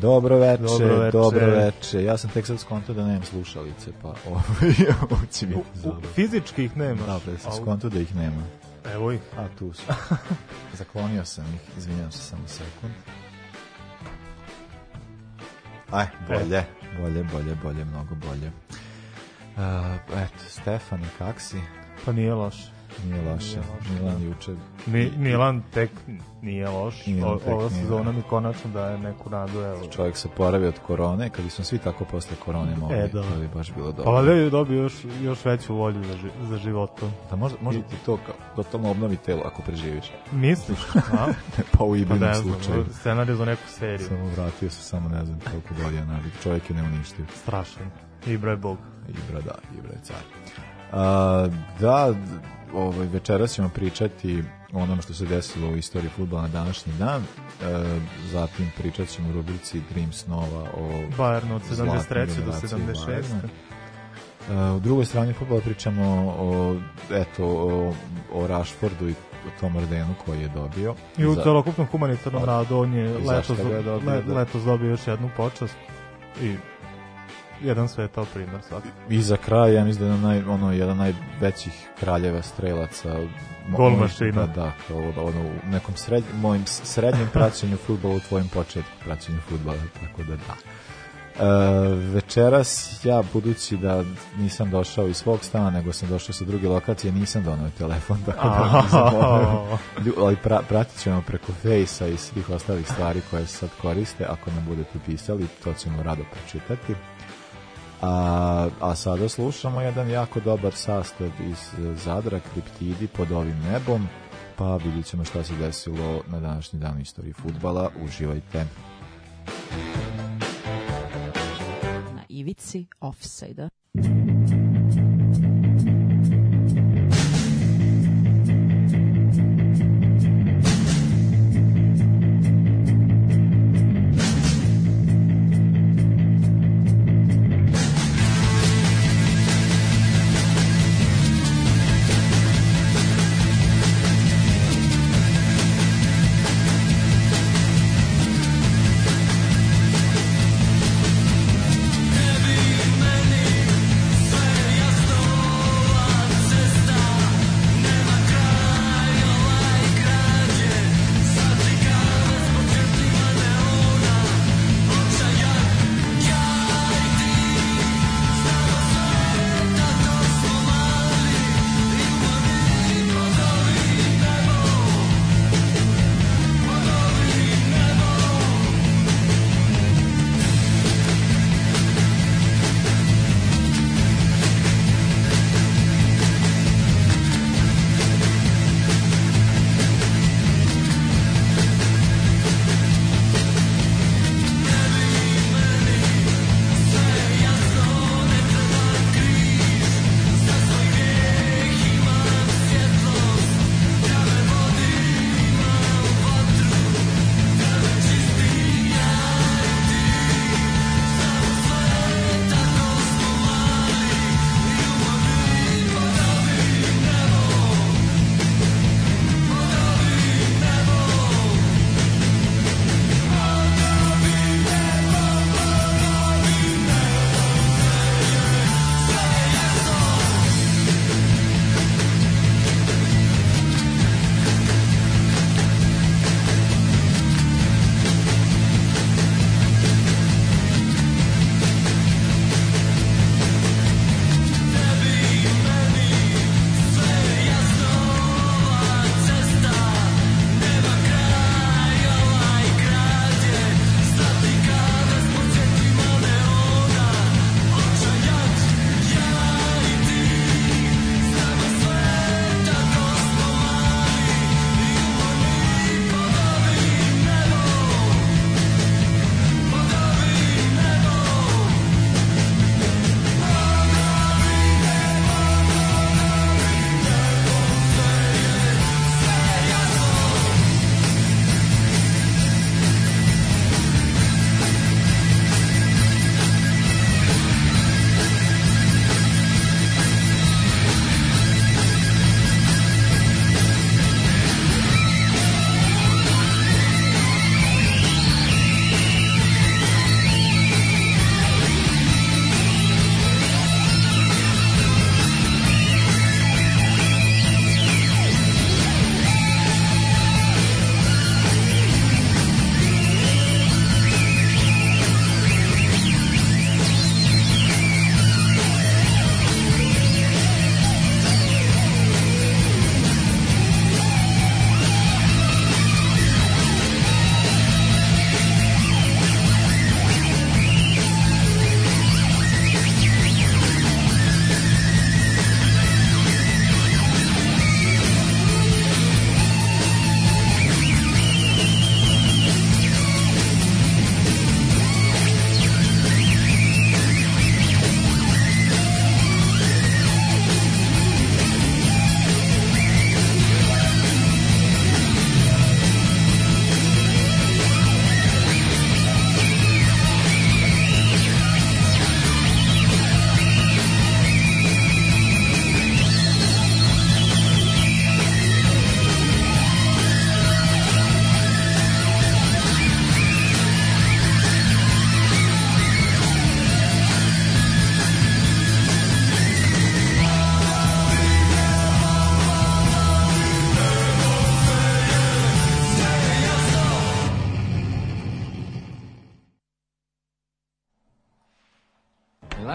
Dobro veče, Dobro veče. dobro veče. Ja sam tek sad skontao da nemam slušalice, pa ovaj, ovo će biti zabavno. fizički ih nemaš. Da, pa sam skontao da ih nema. Evo ih. A tu su. Zaklonio sam ih, izvinjam se samo sekund. Aj, bolje, bolje, bolje, bolje, mnogo bolje. Uh, eto, Stefane, kak si? Pa. Nije loše. Nije loše, Milan da. juče... Mi, Milan tek nije loš. Milan O, tek ova sezona mi konačno daje neku nadu. Evo. Čovjek se poravi od korone, kad smo svi tako posle korone mogli, E, da. to bi baš bilo Pa dobro. valjda je dobio još, još veću volju za, ži, za životom. Da možda, možda ti to kao, totalno obnovi telo ako preživiš. Misliš? A? pa u Pa Ibinom ne znam, slučaju. scenarij za neku seriju. Samo vratio se samo ne znam koliko godina navik. Čovjek je neuništiv. Strašan. I bre bog. Ibra, da, Ibra je car. A, da, ovaj, večeras ćemo pričati o onome što se desilo u istoriji futbola na današnji dan. E, zatim pričat ćemo u rubrici Dream Snova o Bayern od zlatnoj 73. do generaciji 76. Bayerna. E, u drugoj strani futbola pričamo o, eto, o, o Rashfordu i o tom ordenu koji je dobio. I u celokupnom humanitarnom radu on je letos, le, da. letos dobio još jednu počast i jedan svetao primer svaki. I za kraj, ja mislim da je naj, ono, jedan najvećih kraljeva strelaca. Gol mašina. Da, da, kao ono, u nekom sred, mojim srednjem praćenju futbola, u tvojim početku praćenju futbola, tako da da. E, večeras ja, budući da nisam došao iz svog stana, nego sam došao sa druge lokacije, nisam donao telefon, tako da nisam ali pra, pratit ćemo preko Fejsa i svih ostalih stvari koje se sad koriste, ako nam budete pisali, to ćemo rado pročitati. A, a sada slušamo jedan jako dobar sastav iz Zadra, Kriptidi pod ovim nebom, pa vidjet ćemo šta se desilo na današnji dan u istoriji futbala. Uživajte. Na ivici offside-a.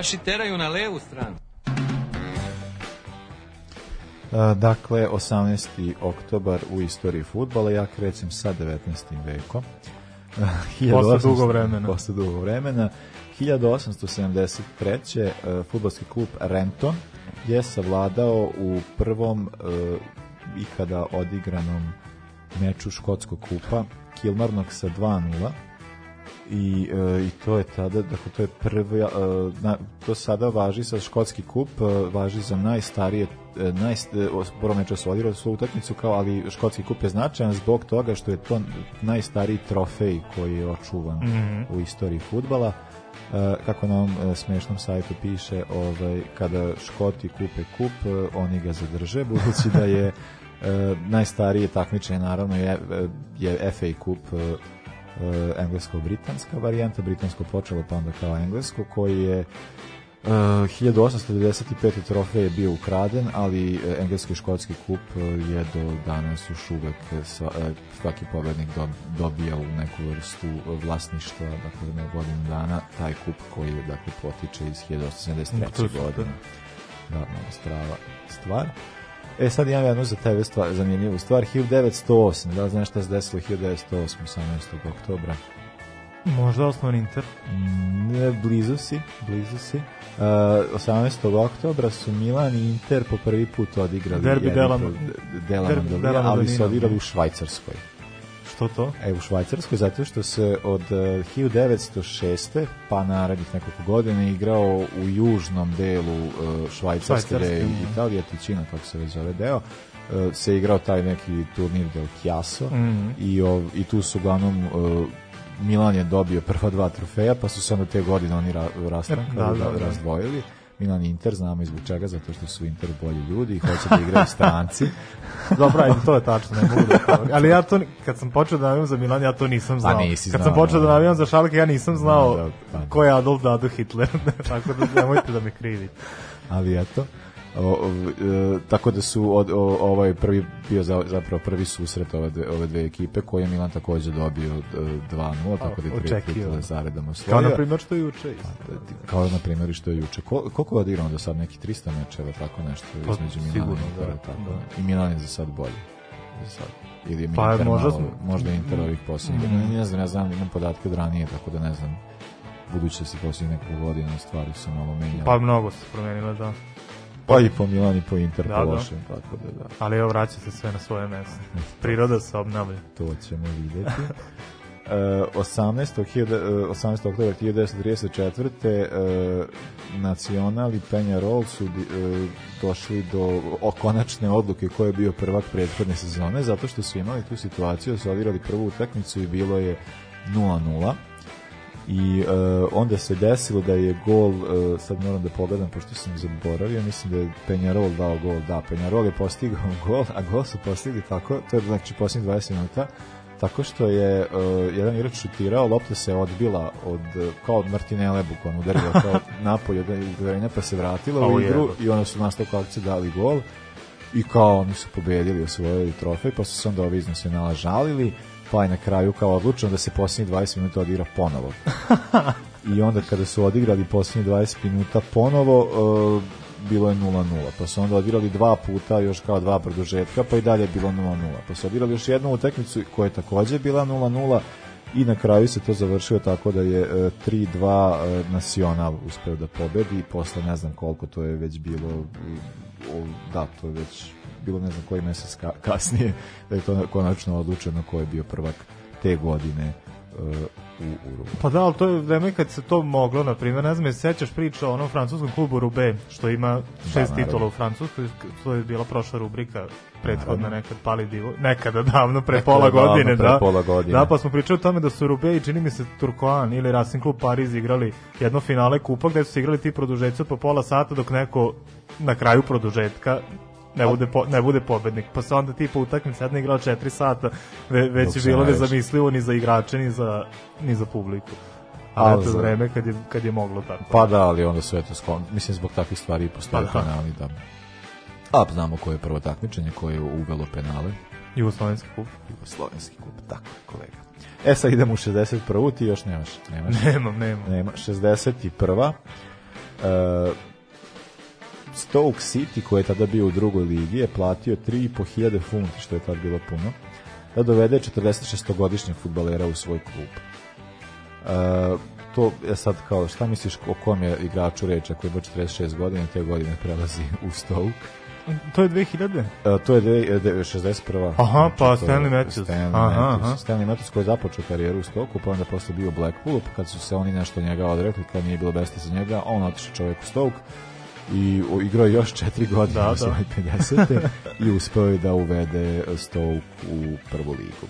Naši teraju na levu stranu. A, Dakle, 18. oktobar u istoriji futbala, ja krećem sa 19. vekom. 1800 dugo vremena. Posle dugo vremena. 1873. e, futbolski klub Renton je savladao u prvom e, ikada odigranom meču škotskog kupa Kilmarnog sa 2-0 i, e, i to je tada, dakle to je prvi, e, na, to sada važi sa škotski kup, e, važi za najstarije e, najst, e, prvo meča su odigrali svoju utakmicu kao, ali škotski kup je značajan zbog toga što je to najstariji trofej koji je očuvan u istoriji futbala. Kako na ovom smešnom sajtu piše, ovaj, kada Škoti kupe kup, oni ga zadrže, budući da je najstarije takmičenje naravno je, je FA kup englesko-britanska varijanta, britansko počelo pa onda kao englesko, koji je Uh, 1895. trofej je bio ukraden, ali e, engleski i škotski kup je do danas još uvek sva, svaki pobednik dob, dobija u neku vrstu vlasništva, dakle na godinu dana, taj kup koji dakle potiče iz 1873. To je super. godine. Da, strava stvar. E, sad imam jednu za tebe stvar, zanimljivu stvar. 1908. Da li znaš šta se desilo 1908. 18. oktobra? Možda osnovan Inter. Mm, Ne, blizu si, blizu si. Uh, 18. oktobra su Milan i Inter po prvi put odigrali Derbi Mandolina, della ali su odigrali u Švajcarskoj. Što to? E, u Švajcarskoj, zato što se od uh, 1906. pa narednih nekoliko godina igrao u južnom delu uh, Švajcarske, gde je mhm. Italija, Ticina, kako se već zove deo, uh, se igrao taj neki turnir del Chiasso Mhm. i, ov, i tu su uglavnom Milan je dobio prva dva trofeja, pa su se onda te godine oni ra, rastrankali, Da, da, da, da. razdvojili. Milan Inter, znamo i zbog čega, zato što su Inter bolji ljudi i hoće da igraju stranci. Dobro, ajde, to je tačno, ne mogu da Ali ja to, kad sam počeo da navijam za Milan, ja to nisam znao. Pa nisi kad znao, sam počeo da da. navijam za Šalke, ja nisam znao Da, da, pa da. ko je Adolf Dado Hitler. Tako da nemojte da me krivite. ali eto o, o, e, tako da su od, o, ovaj prvi bio za, zapravo prvi susret ove dve, ove dve ekipe koje je Milan takođe dobio e, 2-0 tako da je tri titule zaredom Kao osvojio na primjer što je juče. isto. kao na primjer i što je juče Kol, koliko je odigrano do sad neki 300 mečeva tako nešto Pa, između Milana sigurno, i Intera da. tako Da. i Milan je za sad bolji za sad ili je Pa, Inter možda malo, možda je Inter ovih posljednjih Mm. ne, ne znam, ja znam, imam podatke od ranije tako da ne znam budući da se posljednjih nekoliko godina stvari su malo menjale Pa mnogo se promenilo, da. Pa i po Milan i po Inter Da, po da. lošem, tako da da, Ali evo vraća se sve na svoje mesto. Priroda se obnavlja. to ćemo videti. E, 18. hiljada- e, 18. oktobra 1934. E, Nacional i Penjarol su e, došli do o, konačne odluke ko je bio prvak prethodne sezone, zato što su imali tu situaciju da su odigrali prvu utakmicu i bilo je 0-0 i e, onda se desilo da je gol, e, sad moram da pogledam pošto sam zaboravio, mislim da je Penjarol dao gol, da, Penjarol je postigao gol, a gol su postigli tako, to je znači posljednjih 20 minuta, tako što je e, jedan igrač šutirao, lopta se odbila od, kao od Martinele bukvalno udarila kao napolje od pa se vratila u igru i onda su nastavku akcije dali gol. I kao oni su pobedili, osvojili trofej, pa su se onda ovi iz nacionala žalili, pa je na kraju kao odlučeno da se posljednjih 20 minuta odigra ponovo. I onda kada su odigrali posljednjih 20 minuta ponovo, uh, bilo je 0-0. Pa su onda odigrali dva puta, još kao dva produžetka, pa i dalje je bilo 0-0. Pa su odigrali još jednu utakmicu koja je takođe bila 0-0 i na kraju se to završilo tako da je e, 3-2 e, Nacional uspeo da pobedi i posle ne znam koliko to je već bilo e, da, to je već bilo ne znam koji mesec ka, kasnije da je to konačno odlučeno ko je bio prvak te godine e, u Urugu. Pa da, ali to je vreme kad se to moglo, na primjer, ne znam, je sećaš priča o onom francuskom klubu Rube, što ima šest naravno. titula u Francuskoj, to je bila prošla rubrika, prethodna Naravno. nekad pali divo, nekada davno, pre Nekada pola davno, godine, pre da. pola godine. Da, pa smo pričali o tome da su Rube i čini mi se Turkoan ili Racing Klub Pariz igrali jedno finale kupa gde su igrali ti produžetci po pola sata dok neko na kraju produžetka ne bude, po, ne bude pobednik. Pa se onda tipa utakmica jedna igrala 4 sata, ve, već Dok je bilo nezamislivo ni za igrače, ni za, ni za publiku. Ali Ali eto za- vreme kad je, kad je moglo tako. Pa da, ali onda su eto skon, mislim zbog takvih stvari i postoje Pa da. penali da. A znamo ko je prvo takmičenje, ko je uvelo penale. Jugoslovenski kup. Jugoslovenski kup, tako je kolega. E sad idemo u 61. ti još nemaš, nemaš. Nemam, nemam. Nema, 61. Uh, Stoke City, koji je tada bio u drugoj ligi, je platio 3.500 funti, što je tad bilo puno, da dovede 46-godišnjeg futbalera u svoj klub. Uh, to je sad kao, šta misliš o kom je igraču reč ako je bio 46 godina te godine prelazi u Stoke? To je 2000? Uh, to je de, de, 61. Aha, pa Znači, to je Stanley Matthews. Stanley Aha, Matthews. aha. Stanley Matthews koji je započeo karijeru u Stoku, pa onda posle bio u Blackpoolu, pa kad su se oni nešto njega odrekli, kad nije bilo besta za njega, on otišao čovjek u Stoke i u- igrao još četiri godine Da, da, da. u svoje 50. i uspeo je da uvede Stoke u prvu ligu.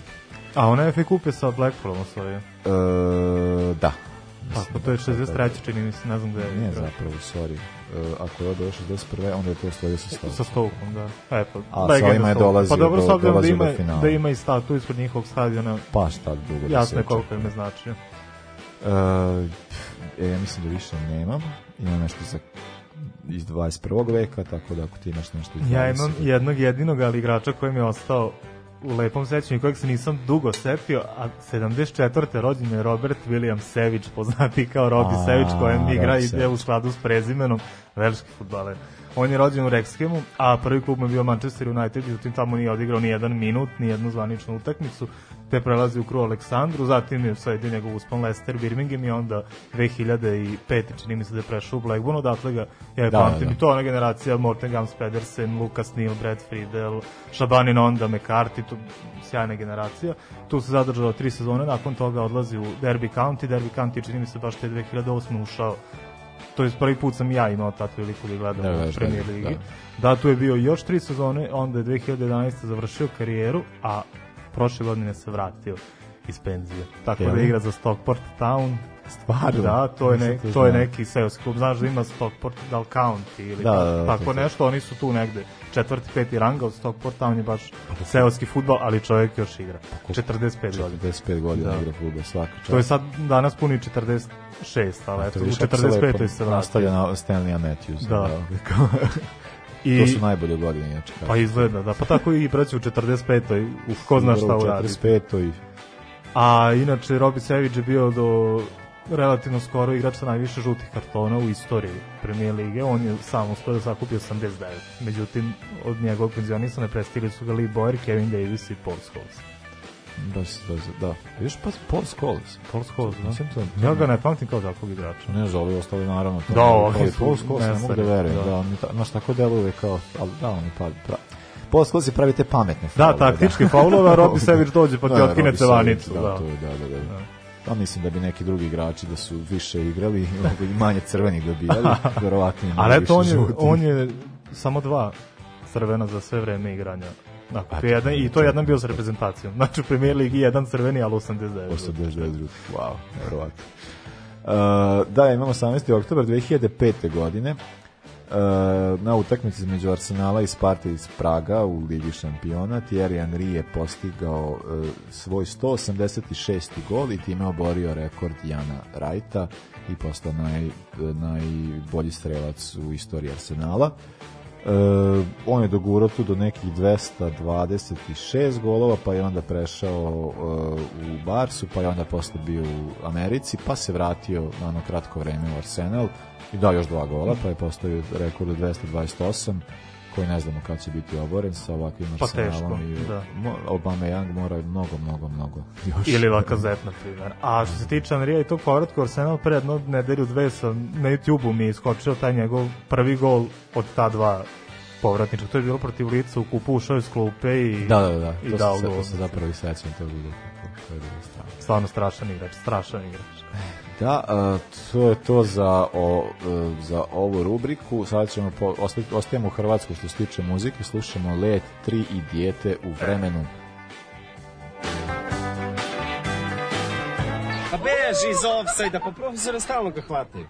A ona je FA Cup je sa Blackpoolom osvojio. E, da. Tako, to je 63. čini mi se, ne znam gde je. Nije zapravo, sorry. E, ako je odao 61. onda je to osvojio sa Stoke. Sa Stokom, da. E, pa, A sa ovima je dolazio Pa dobro, do- da dolazio ima, do finala. da ima i statu ispod njihovog stadiona, Pa šta dugo da jasno je koliko im je značio. Uh, e, ja mislim da više nemam. Imam nešto za iz 21. veka, tako da ako ti imaš nešto iz 20. Ja imam jednog jedinog ali igrača koji mi je ostao u lepom sećanju kojeg se nisam dugo setio, a 74. rođen je Robert William Sević, poznati kao Robi Sević, kojem igra i ide u skladu s prezimenom, veliki futbaler. On je rođen u Rexhemu, a prvi klub mu je bio Manchester United, međutim tamo nije odigrao ni jedan minut, ni jednu zvaničnu utakmicu, te prelazi u kru Aleksandru, zatim je sledi njegov uspon Leicester, Birmingham i onda 2005. čini mi se da je prešao u Blackburn, odatle ga ja Da, da, pamtim da. i to ona generacija Morten Gams Pedersen, Lucas Neal, Brad Friedel, Shabani Nonda, McCarthy, tu sjajna generacija. Tu se zadržao tri sezone, nakon toga odlazi u Derby County, Derby County čini mi se baš te 2008. ušao to je prvi put sam ja imao takvu priliku da gledam Da, u veš, Premier da, Ligi. Da. tu je bio još tri sezone, onda je 2011. završio karijeru, a prošle godine se vratio iz penzije. Tako Jel? da igra za Stockport Town. Stvarno? Da, to je, ne, to je neki seoski klub. Znaš da ima Stockport Dal County ili Da, da, da, tako to- to- nešto. Oni su tu negde četvrti, peti ranga od Stockport Town je baš seoski futbal, ali čovjek još igra. 45 godina. 45 godina Da. igra futbol, svaka čast. To je sad danas puni 46, ali A eto, to u vidiš kako se lepo 45. se vratio. Nastavlja na Stanleya Matthews. Da. I... to su najbolje godine, inače. kažem. Pa izgleda, da. Pa tako i braći u 45. Uf, ko zna šta U uradi. 45. A inače, Robi Sević je bio do relativno skoro igrač sa najviše žutih kartona u istoriji Premier Lige. On je sam uspio da sakupi 89. Međutim, od njegovog penzionisane prestigli su ga Lee Boyer, Kevin Davis i Paul Scholes. Da, da, da. Viš pa Paul Scholes. Paul Scholes, da? To- Ja ga ne pamtim kao takvog igrača. Ne znam, ovi ostali naravno. To Da, ne- ovi su Paul Scholes ne mogu da verujem. da. Da, on ta- znaš, tako deluje kao, ali da, on je pa, pra, Paul Scholes je pravi te pametne Da, faulove, taktički faulova, a Robi Sević dođe pa ti Da, otkine cevanicu. Da, Da, to je, da, da, da. Pa mislim da bi neki drugi igrači da su više igrali, mogu i manje crvenih dobijali, verovatno Ali eto, on je, on je samo dva crvena za sve vreme igranja. Dakle, A, to je jedan, I to je jedan bio sa reprezentacijom. Znači, u Premier Ligi jedan crveni, ali 89. 89 žutih, wow, verovatno. Uh, da, imamo 18. oktober 2005. godine na utakmici između Arsenala i Sparta iz Praga u Ligi šampiona Thierry Henry je postigao uh, svoj 186. gol i time oborio rekord Jana Rajta i postao naj, najbolji strelac u istoriji Arsenala. On je dogurao tu do nekih 226 golova, pa je onda prešao u Barsu, pa je onda posle bio u Americi, pa se vratio na ono kratko vreme u Arsenal i dao još dva gola, pa je postavio rekord od 228 koji ne znamo kad će biti oboren sa ovakvim Pa Arsenalom teško, i da. Obama Young mora mnogo, mnogo, mnogo još. Ili Lakazet, na primjer. A što se tiče Anrija i tog povratka Arsenal, pre jedno nedelju dve sam na YouTube-u mi je iskočio taj njegov prvi gol od ta dva povratnička. To je bilo protiv lica u kupu, ušao iz klupe i, Da, da, da, i to dao se, gol. to se zapravo i sećam tog utakmice. To je bilo strano. Stvarno strašan igrač, strašan igrač. Da, a, to je to za, o, e, za ovu rubriku. Sada ćemo, po, ostajemo u Hrvatsku što se tiče muzike, slušamo Let 3 i Dijete u vremenu. Pa beži iz offside-a, pa profesora stalno ga hvataju.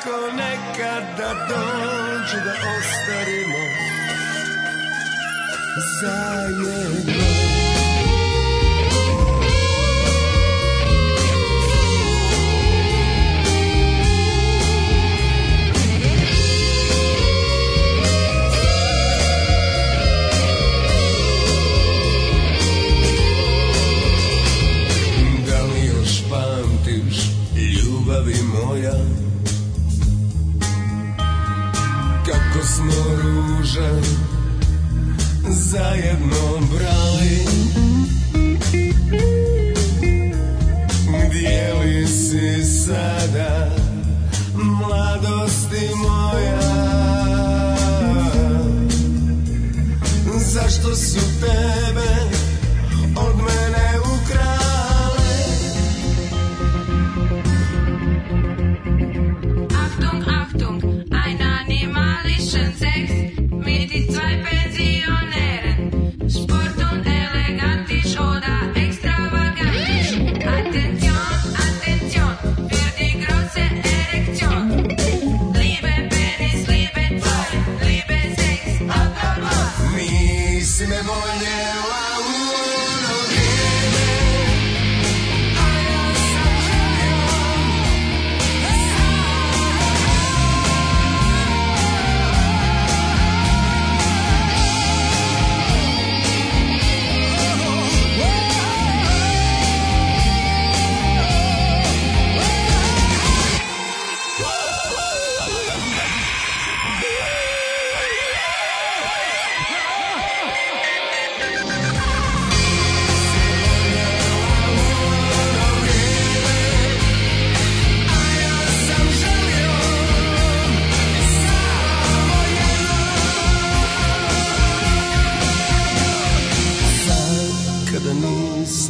Mladi ko nekada dođe da ostarimo zajedno smo ruže zajedno brali. Gdje li si sada mladosti moja. Zašto su tebe frenzy.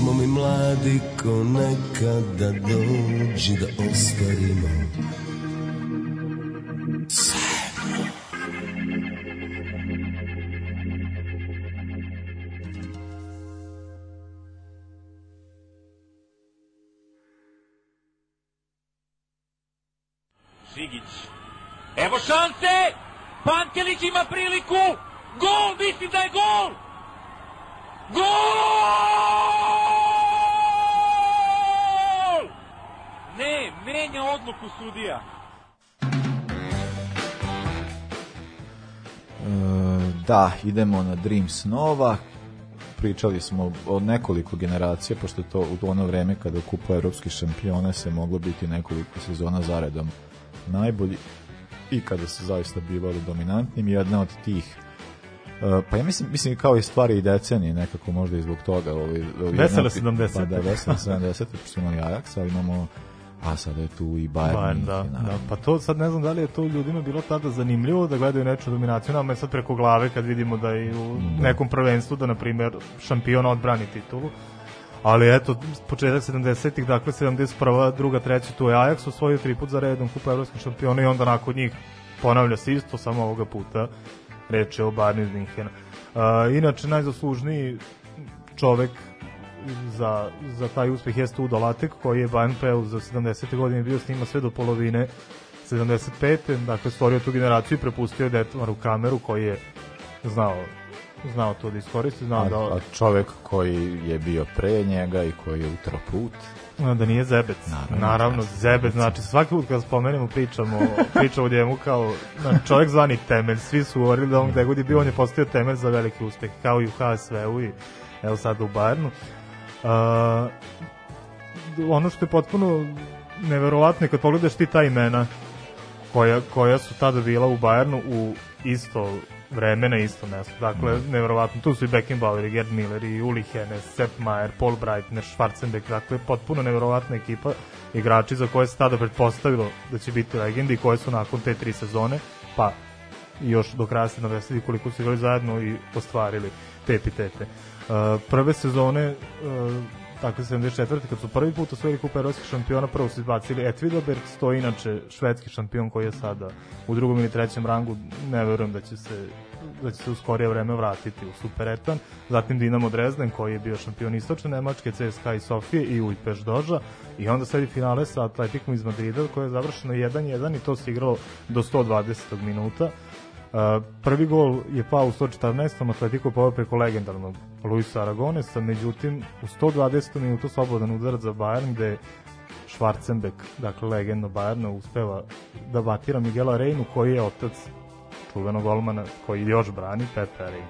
Nismo mi mladi ko nekada dođi da ostarimo Žigić. Evo šanse! Pantelić ima priliku! Gol! Mislim da je gol! Gol! Ne, menja odluku sudija. E, da, idemo na Dreams Nova. Pričali smo o nekoliko generacija, pošto to u ono vreme kada u kupu evropskih šampiona se moglo biti nekoliko sezona zaredom najbolji i kada su zaista bivali dominantnim. Jedna od tih pa ja mislim, mislim kao i stvari i decenije nekako možda i zbog toga. Ovi, ovi Vesele jedna- 70. Pa da, vesele 70. pošto imali Ajax, ali imamo a sada je tu i Bayern. Bayern, da, da. Pa to sad ne znam da li je to ljudima bilo tada zanimljivo da gledaju neču dominaciju, nama je sad preko glave kad vidimo da i u nekom prvenstvu da, na primjer, šampion odbrani titulu. Ali eto, početak 70-ih, dakle 71. druga, treća, tu je Ajax osvojio tri put za redom kupa evropskih šampiona i onda nakon njih ponavlja se isto, samo ovoga puta reč je o Bayern iz Minhena. Uh, inače, najzaslužniji čovek za, za taj uspeh jeste Udo Latek, koji je Bayern preo za 70. godine bio s njima sve do polovine 75. Dakle, stvorio tu generaciju i prepustio je Detmaru Kameru, koji je znao znao to da iskoristi, znao A, da, a čovek koji je bio pre njega i koji je utro put, da nije Zebec. Naravno. Naravno, Zebec, znači svaki put kad spomenemo pričamo, pričamo o njemu kao znači, čovjek zvani temelj, svi su govorili da on gde god je bio, on je postao temelj za veliki uspeh, kao i u HSV-u i evo sad u Bayernu. Uh, ono što je potpuno neverovatno je kad pogledaš ti ta imena koja, koja su tada bila u Bayernu u isto vreme na isto mesto. Dakle, neverovatno. Tu su i Beckenbauer, i Gerd Miller, i Uli Hennes, Sepp Maier, Paul Breitner, Schwarzenbeck. Dakle, potpuno neverovatna ekipa igrači za koje se tada pretpostavilo da će biti legendi i koje su nakon te tri sezone, pa još do kraja se navesili koliko su igrali zajedno i ostvarili te epitete. Uh, prve sezone uh, dakle 74. kad su prvi put osvojili kup evropskih šampiona, prvo su izbacili Etvidoberg, to je inače švedski šampion koji je sada u drugom ili trećem rangu, ne verujem da će se da će se u skorije vreme vratiti u Super Etan, zatim Dinamo Dresden koji je bio šampion istočne Nemačke, CSKA i Sofije i Ujpeš Doža i onda sledi finale sa Atletikom iz Madrida koje je završeno 1-1 i to se igralo do 120. minuta. Uh, prvi gol je pao u 114. Atletico je poveo preko legendarnog Luisa Aragonesa, međutim u 120. minutu slobodan udarac za Bayern gde Schwarzenbeck, dakle legenda Bayerna, uspeva da batira Miguela Reinu koji je otac čuvenog golmana koji još brani Pepe Reina.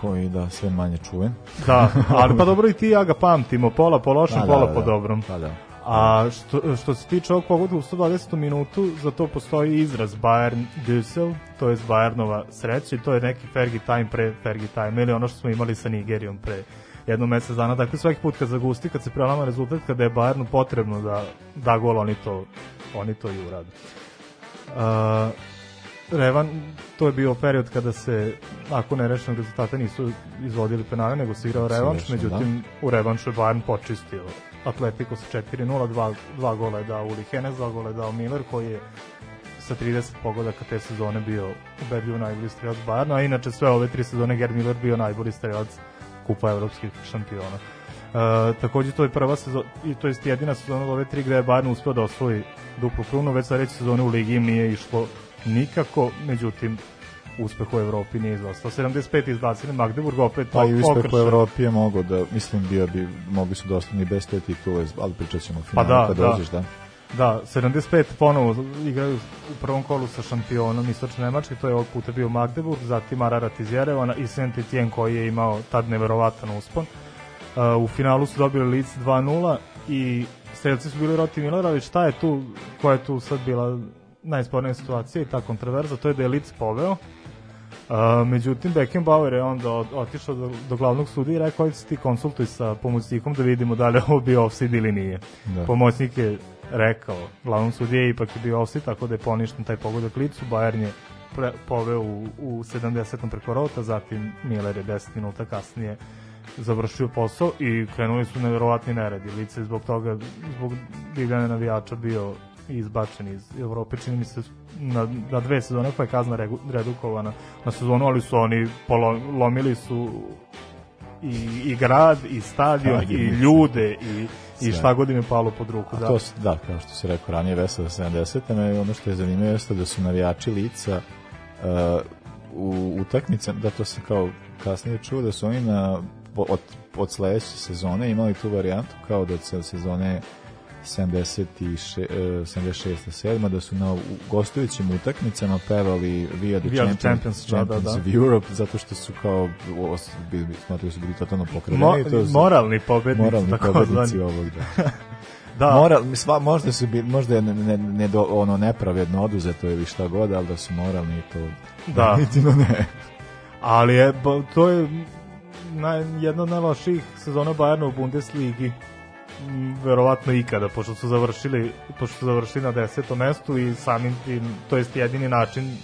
koji da sve manje čuven. Da, ali pa dobro i ti ja ga pamtimo, pola po lošem, Da, pola da, po da. dobrom. Pa da. A što, što se tiče ovog pogoda u 120. minutu, za to postoji izraz Bayern Düssel, to je Bayernova sreća i to je neki Fergie time pre Fergie time, ili ono što smo imali sa Nigerijom pre jedno mesec dana. Dakle, svaki put kad zagusti, kad se prelama rezultat, kada je Bayernu potrebno da da gol, oni to, oni to i urade. Uh, Revan, to je bio period kada se nakon nerešenog rezultata nisu izvodili penale, nego se igrao revanš, Srećno, međutim u revanšu je Bayern počistio Atletico sa 4-0, dva, dva gola je dao Uli Hennes, dva gola je dao Miller, koji je sa 30 pogodaka te sezone bio ubedljivo najbolji strelac Bayerna, a inače sve ove tri sezone Gerd Miller bio najbolji strelac kupa evropskih šampiona. E, takođe to je prva sezona i to jest jedina sezona od ove tri gde je Bayern uspeo da osvoji duplu krunu, već sledeće sezone u ligi im nije išlo nikako, međutim uspeh u Evropi nije izostao. 75 izbacili Magdeburg, opet Pa i uspeh u okršen. Evropi je mogo da, mislim, bio bi, mogli su da ostani bez te titule, ali pričat ćemo o Pa finalu da, kad da. dođeš, da. Da, 75 ponovo igraju u prvom kolu sa šampionom Istočne Nemačke, to je ovog puta bio Magdeburg, zatim Ararat iz Jerevana i Saint Etienne koji je imao tad neverovatan uspon. Uh, u finalu su dobili Leeds 2-0 i strelci su bili Roti Milerović, šta je tu, koja je tu sad bila najspornija situacija i ta kontroverza, to je da je Leeds poveo, Uh, međutim, Beckenbauer je onda otišao do, do glavnog sudija i rekao, ajde se ti konsultuj sa pomoćnikom da vidimo da li je ovo bio offside ili nije. Da. Pomoćnik je rekao, glavnom sudije ipak je bio offside, tako da je poništen taj pogodak licu, Bayern je pre, poveo u, u 70. preko rota, zatim Miller je 10 minuta kasnije završio posao i krenuli su neverovatni neredi. Lice je zbog toga, zbog divljane navijača bio izbačen iz Evrope, čini mi se na, na dve sezone pa je kazna regu, redukovana na sezonu, ali su oni polo, lomili su i, i grad, i stadion, i ljude, i, i šta god im je palo pod ruku. A Da. to, s- da, kao što se rekao ranije, Vesela 70. Me, ono što je zanimljivo jeste da su navijači lica uh, u utakmicama, da to sam kao kasnije čuo, da su oni na, od, od sledeće sezone imali tu varijantu kao da od se- sezone 76, eh, 76. 7. da su na gostujućim utakmicama pevali We are the the champions, champions, da, da, champions da. of Europe, zato što su kao, bili, smatrali su bili totalno pokradeni. Mo, to su- moralni pobednici, moralni tako pobednici ovog, da. Da, Moral, sva, možda su bi, možda je ne, ne, ne do, ono nepravedno oduzeto ili šta god, ali da su moralni to Da. definitivno ne. ali je, to je naj, jedna od najlošijih sezona Bayerna u Bundesligi verovatno ikada, pošto su završili pošto su završili na desetom mestu i samim tim, to jest jedini način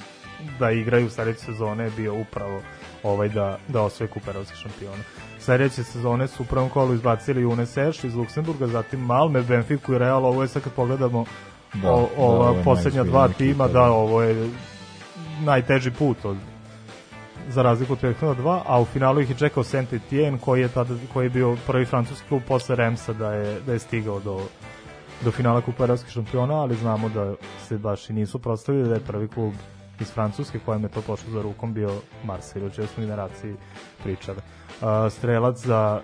da igraju sledeće sezone je bio upravo ovaj da, da osvoje kup evropskih šampiona. Sledeće sezone su u prvom kolu izbacili UNSS iz Luksemburga, zatim Malme, Benfiku i Real, ovo je sad kad pogledamo Da, o, da, ova je poslednja dva tima, da, da. ovo je najteži put od za razliku od prethodna dva, a u finalu ih je čekao Saint Etienne koji je tada koji je bio prvi francuski klub posle Remsa da je da je stigao do do finala Kupa evropskih šampiona, ali znamo da se baš i nisu prostavili da je prvi klub iz Francuske kojem je to pošlo za rukom bio Marseille, o čemu smo generaciji pričali. Uh, strelac za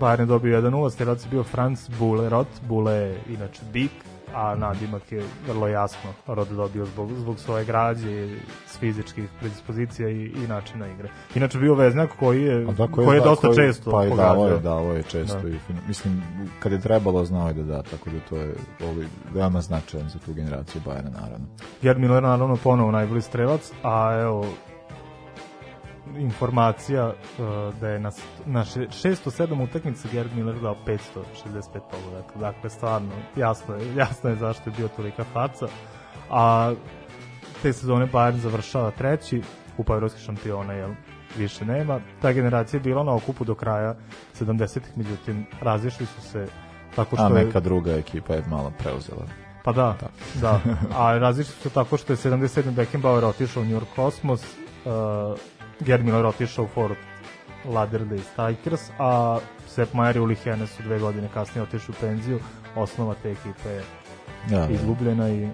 Bayern je dobio 1-0, strelac je bio Franz Bulerot, Bule je inače bik, a nadimak je vrlo jasno Rod dobio zbog, zbog svoje građe, s fizičkih predispozicija i, i načina igre. Inače bio veznjak koji je, A da, koji je da, dosta koji- često pa i davo je, davo je često Da. i. Mislim, kad je trebalo, znao je da da, tako da to je ovaj, veoma značajan za tu generaciju Bajana, naravno. Gerd Miller naravno ponovo najbolji strelac, a evo informacija uh, da je na, na še- 607 utakmica Gerd Miller dao 565 pogodaka. Dakle, stvarno, jasno je, jasno je zašto je bio tolika faca. A te sezone Bayern završava treći, kupa evropskih šampiona, jel, više nema. Ta generacija je bila na okupu do kraja 70-ih, međutim, razišli su se tako što A je... neka druga ekipa je malo preuzela. Pa da, da. A različite su tako što je 77. Beckenbauer otišao u New York Cosmos, uh, Gerd Miller otišao u Fort Lauderdale Strikers, a Sepp Maier i Uli Hene su dve godine kasnije otišli u penziju. Osnova te ekipe je Ja, da. izgubljena i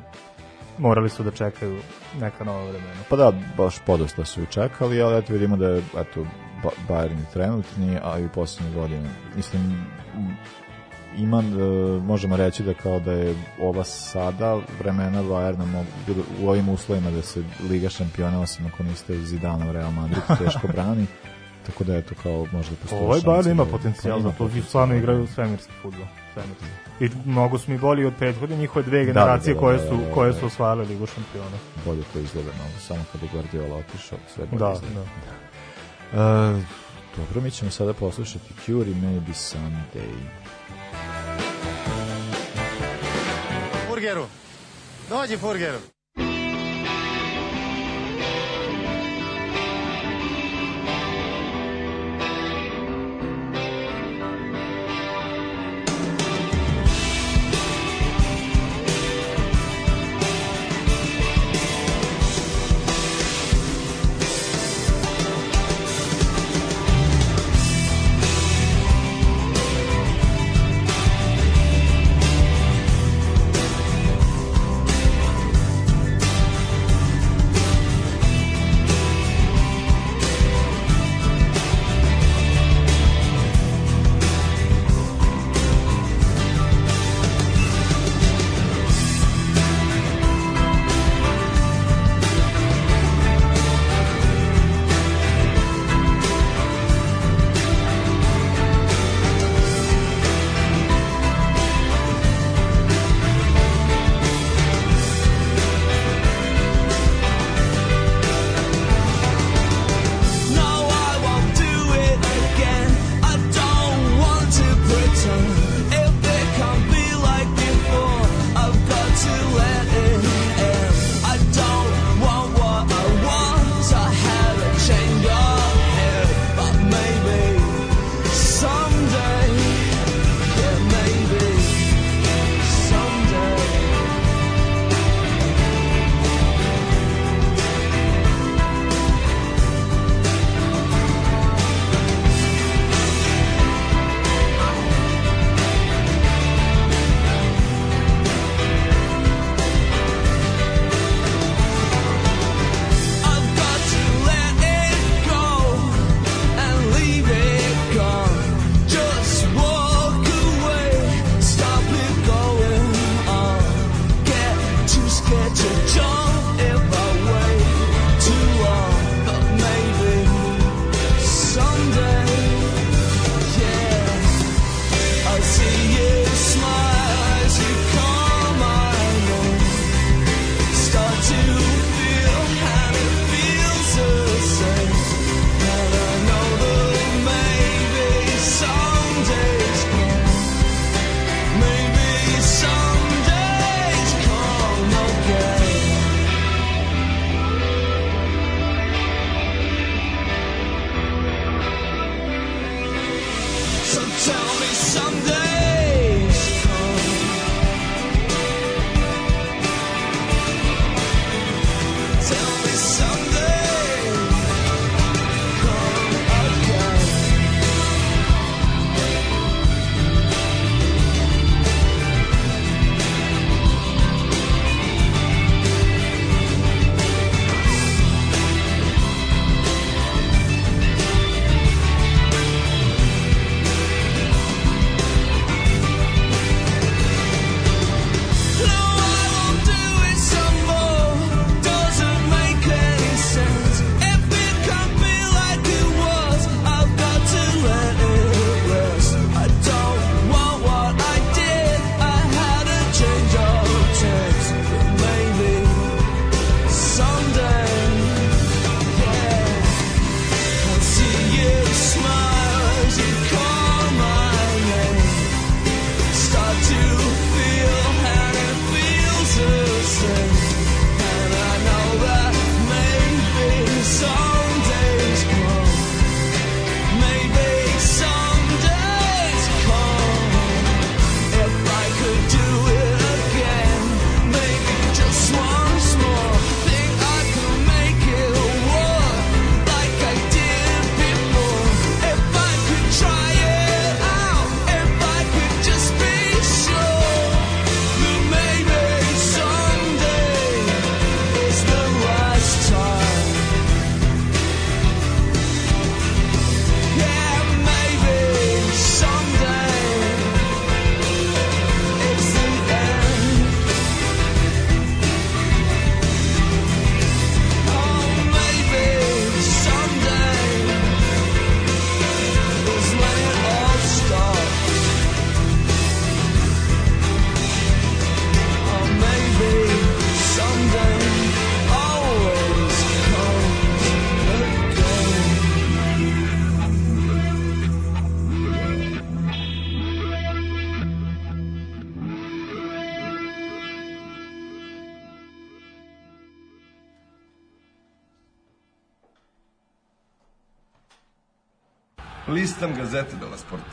morali su da čekaju neka nova vremena. Pa da, baš podosta su i čekali, ali eto vidimo da je eto, Ba- Bayern je trenutni, a i u poslednje godine. Mislim, ima, e, možemo reći da kao da je ova sada vremena Bayerna mogu, u ovim uslovima da se Liga šampiona, osim ako niste Zidana u Real Madrid, teško brani. Tako da eto kao možda postoji Ovaj Bayern ima da- potencijal, ima potencijal, stvarno da. igraju svemirski futbol. Svemirski. I mnogo su mi bolji od prethodne njihove dve da, generacije da, koje da, su da, da, koje da. su osvajale Ligu šampiona. Bolje to izgleda malo, samo kad je Guardiola otišao, sve bolje Da, izgleda. da. E, dobro, mi ćemo sada poslušati Cure i Maybe Someday. dois De onde, Furgueiro?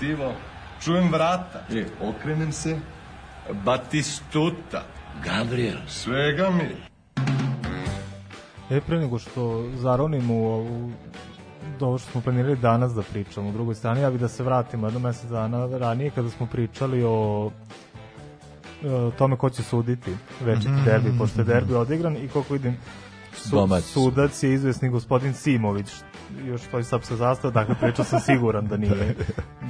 Sportivo, čujem vrata. E, okrenem se, Batistuta. Gabriel. Svega mi. E, pre nego što zaronimo u ovu do ovo što smo planirali danas da pričamo u drugoj strani, ja bih da se vratimo jedno mesec dana ranije kada smo pričali o e, tome ko će suditi večiti Mhm. derbi, pošto je derbi odigran i koliko vidim su, Domaći. sudac je izvesni gospodin Simović još stoji srpska zastava, dakle pričao sam siguran da nije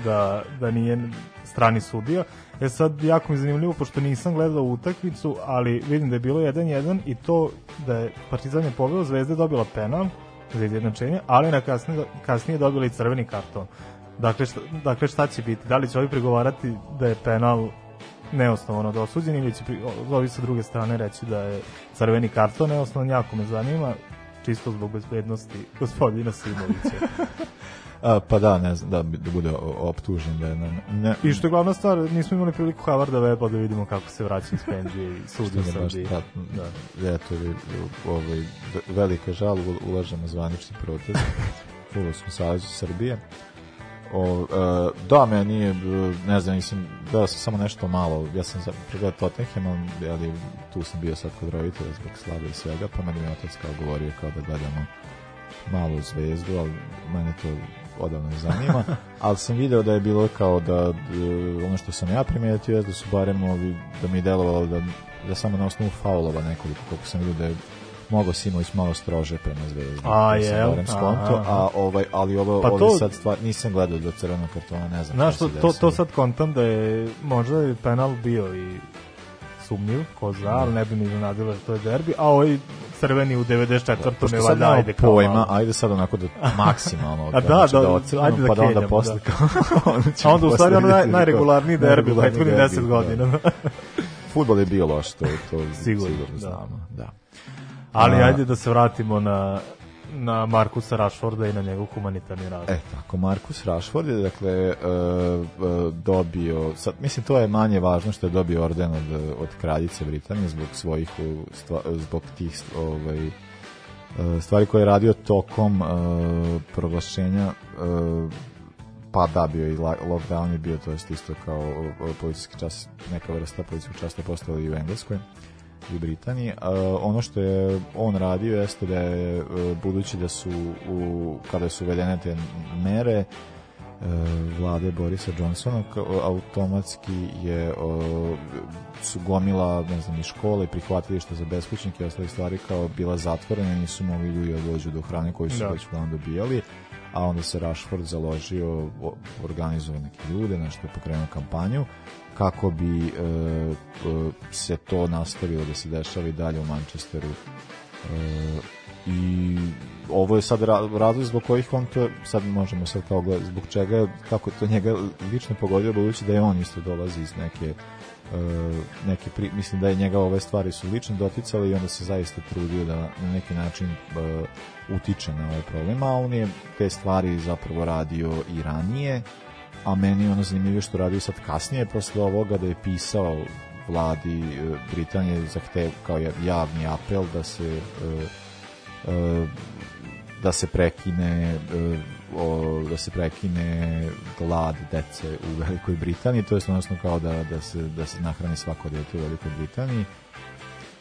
da, da nije strani sudija. E sad, jako mi je zanimljivo, pošto nisam gledao utakmicu, ali vidim da je bilo 1-1 i to da je Partizan je poveo, Zvezda je dobila penal za izjednačenje, ali na kasnije, kasnije dobila i crveni karton. Dakle šta, dakle, šta će biti? Da li će ovi pregovarati da je penal neosnovano dosuđen ili će ovi sa druge strane reći da je crveni karton neosnovan, jako me zanima, čisto zbog bezbednosti gospodina Simovića. A, pa da, ne znam, da, da bude optužen da je na, ne, I što je glavna stvar, nismo imali priliku Havarda Weba da vidimo kako se vraća iz penzije i sudi u Srbiji. da, da. Eto, ovaj, ve- velika žal, u- ulažemo zvanični protest Futbolskom savjezu Srbije. O, e, da, meni je, e, ne znam, nisam, gledao sam samo nešto malo, ja sam pregledao Tottenham, ali tu sam bio sad kod roditelja zbog slabe i svega, pa meni je otac kao govorio kao da gledamo malu zvezdu, ali mene to odavno ne zanima, ali sam video da je bilo kao da e, ono što sam ja primetio je da su barem ovi, da mi je delovalo da, da samo na osnovu faulova nekoliko, koliko sam vidio da je mogao Simović malo strože prema zvezdi. A, skonto, Aha. a ovaj, ali ovo, Pa to- sad stvar, nisam gledao do crvenog kartona, ne znam. Znaš, to, to, to sad kontam da je možda je penal bio i sumnjiv, ko zna, ali ne bi mi iznenadilo da to je derbi, a ovaj crveni u 94. Pošto me sad valjda ajde kao pojma, malo. ajde sad onako da maksimalno A da, znači da, da ocrnemo, ajde da pa da onda posle da. kao onda A onda u stvari ono naj, najregularniji derbi u najregularniji prethodnih derbi, 10 da. godina. Fudbal je bio loš, to, to Sigurno, sigurno, da. znamo. Da. Ali A, ajde da se vratimo na na Markusa Rashforda i na njegov humanitarni rad. E, tako, Markus Rashford je, dakle, e, e, dobio, sad, mislim, to je manje važno što je dobio orden od, od kraljice Britanije zbog svojih, stva, zbog tih, ovaj, e, stvari koje je radio tokom e, proglašenja e, pa da, bio i lockdown je bio, to jest isto kao e, policijski čas, neka vrsta policijskog časa postala i u Engleskoj i u Britaniji. E, ono što je on radio jeste da je, e, budući da su u, kada su uvedene te mere e, vlade Borisa Johnsona automatski je o, su gomila ne znam i škole i prihvatilišta za beskućnike i ostale stvari kao bila zatvorena nisu mogli ljudi da dođu do hrane koju su Da. već uglavnom dobijali a onda se Rashford založio organizovao neke ljude na što je pokrenuo kampanju kako bi e, e, se to nastavilo da se dešava i dalje u Manchesteru. E, i ovo je sad ra- razlog zbog kojih on to sad možemo sad kao gledati zbog čega kako to njega lično pogodio budući da je on isto dolazi iz neke e, neke pri, mislim da je njega ove stvari su lično doticale i onda se zaista trudio da na neki način e, utiče na ovaj problem a on je te stvari zapravo radio i ranije a meni ono zanimljivo što radio sad kasnije posle ovoga da je pisao vladi e, Britanije zahtev kao javni apel da se e, e, da se prekine da se prekine glad dece u Velikoj Britaniji, to je odnosno kao da, da, se, da se nahrani svako dete u Velikoj Britaniji.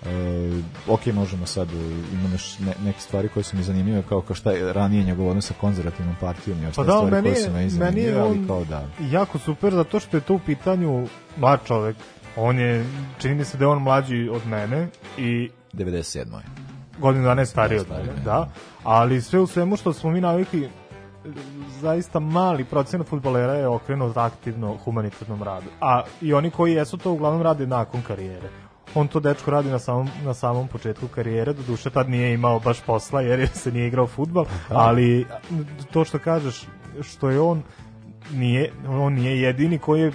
E, ok, možemo sad, e, imamo još ne, neke stvari koje su mi zanimljive, kao, kao šta je ranije njegov odnos sa konzervativnom partijom i Pa ostale da, stvari meni koje je, su meni meni ali on kao da. jako super zato što je to u pitanju mlad čovek. On je, čini mi se da je on mlađi od mene i 97. je. godinu dana je stariji od mene, ne. da. Ali sve u svemu što smo mi navikli, zaista mali procenat futbolera je okrenut aktivno humanitarnom radu. A i oni koji jesu to uglavnom rade nakon karijere. On to dečko radi na samom, na samom početku karijere, do duše tad nije imao baš posla jer se nije igrao futbal, ali to što kažeš, što je on nije, on nije jedini koji je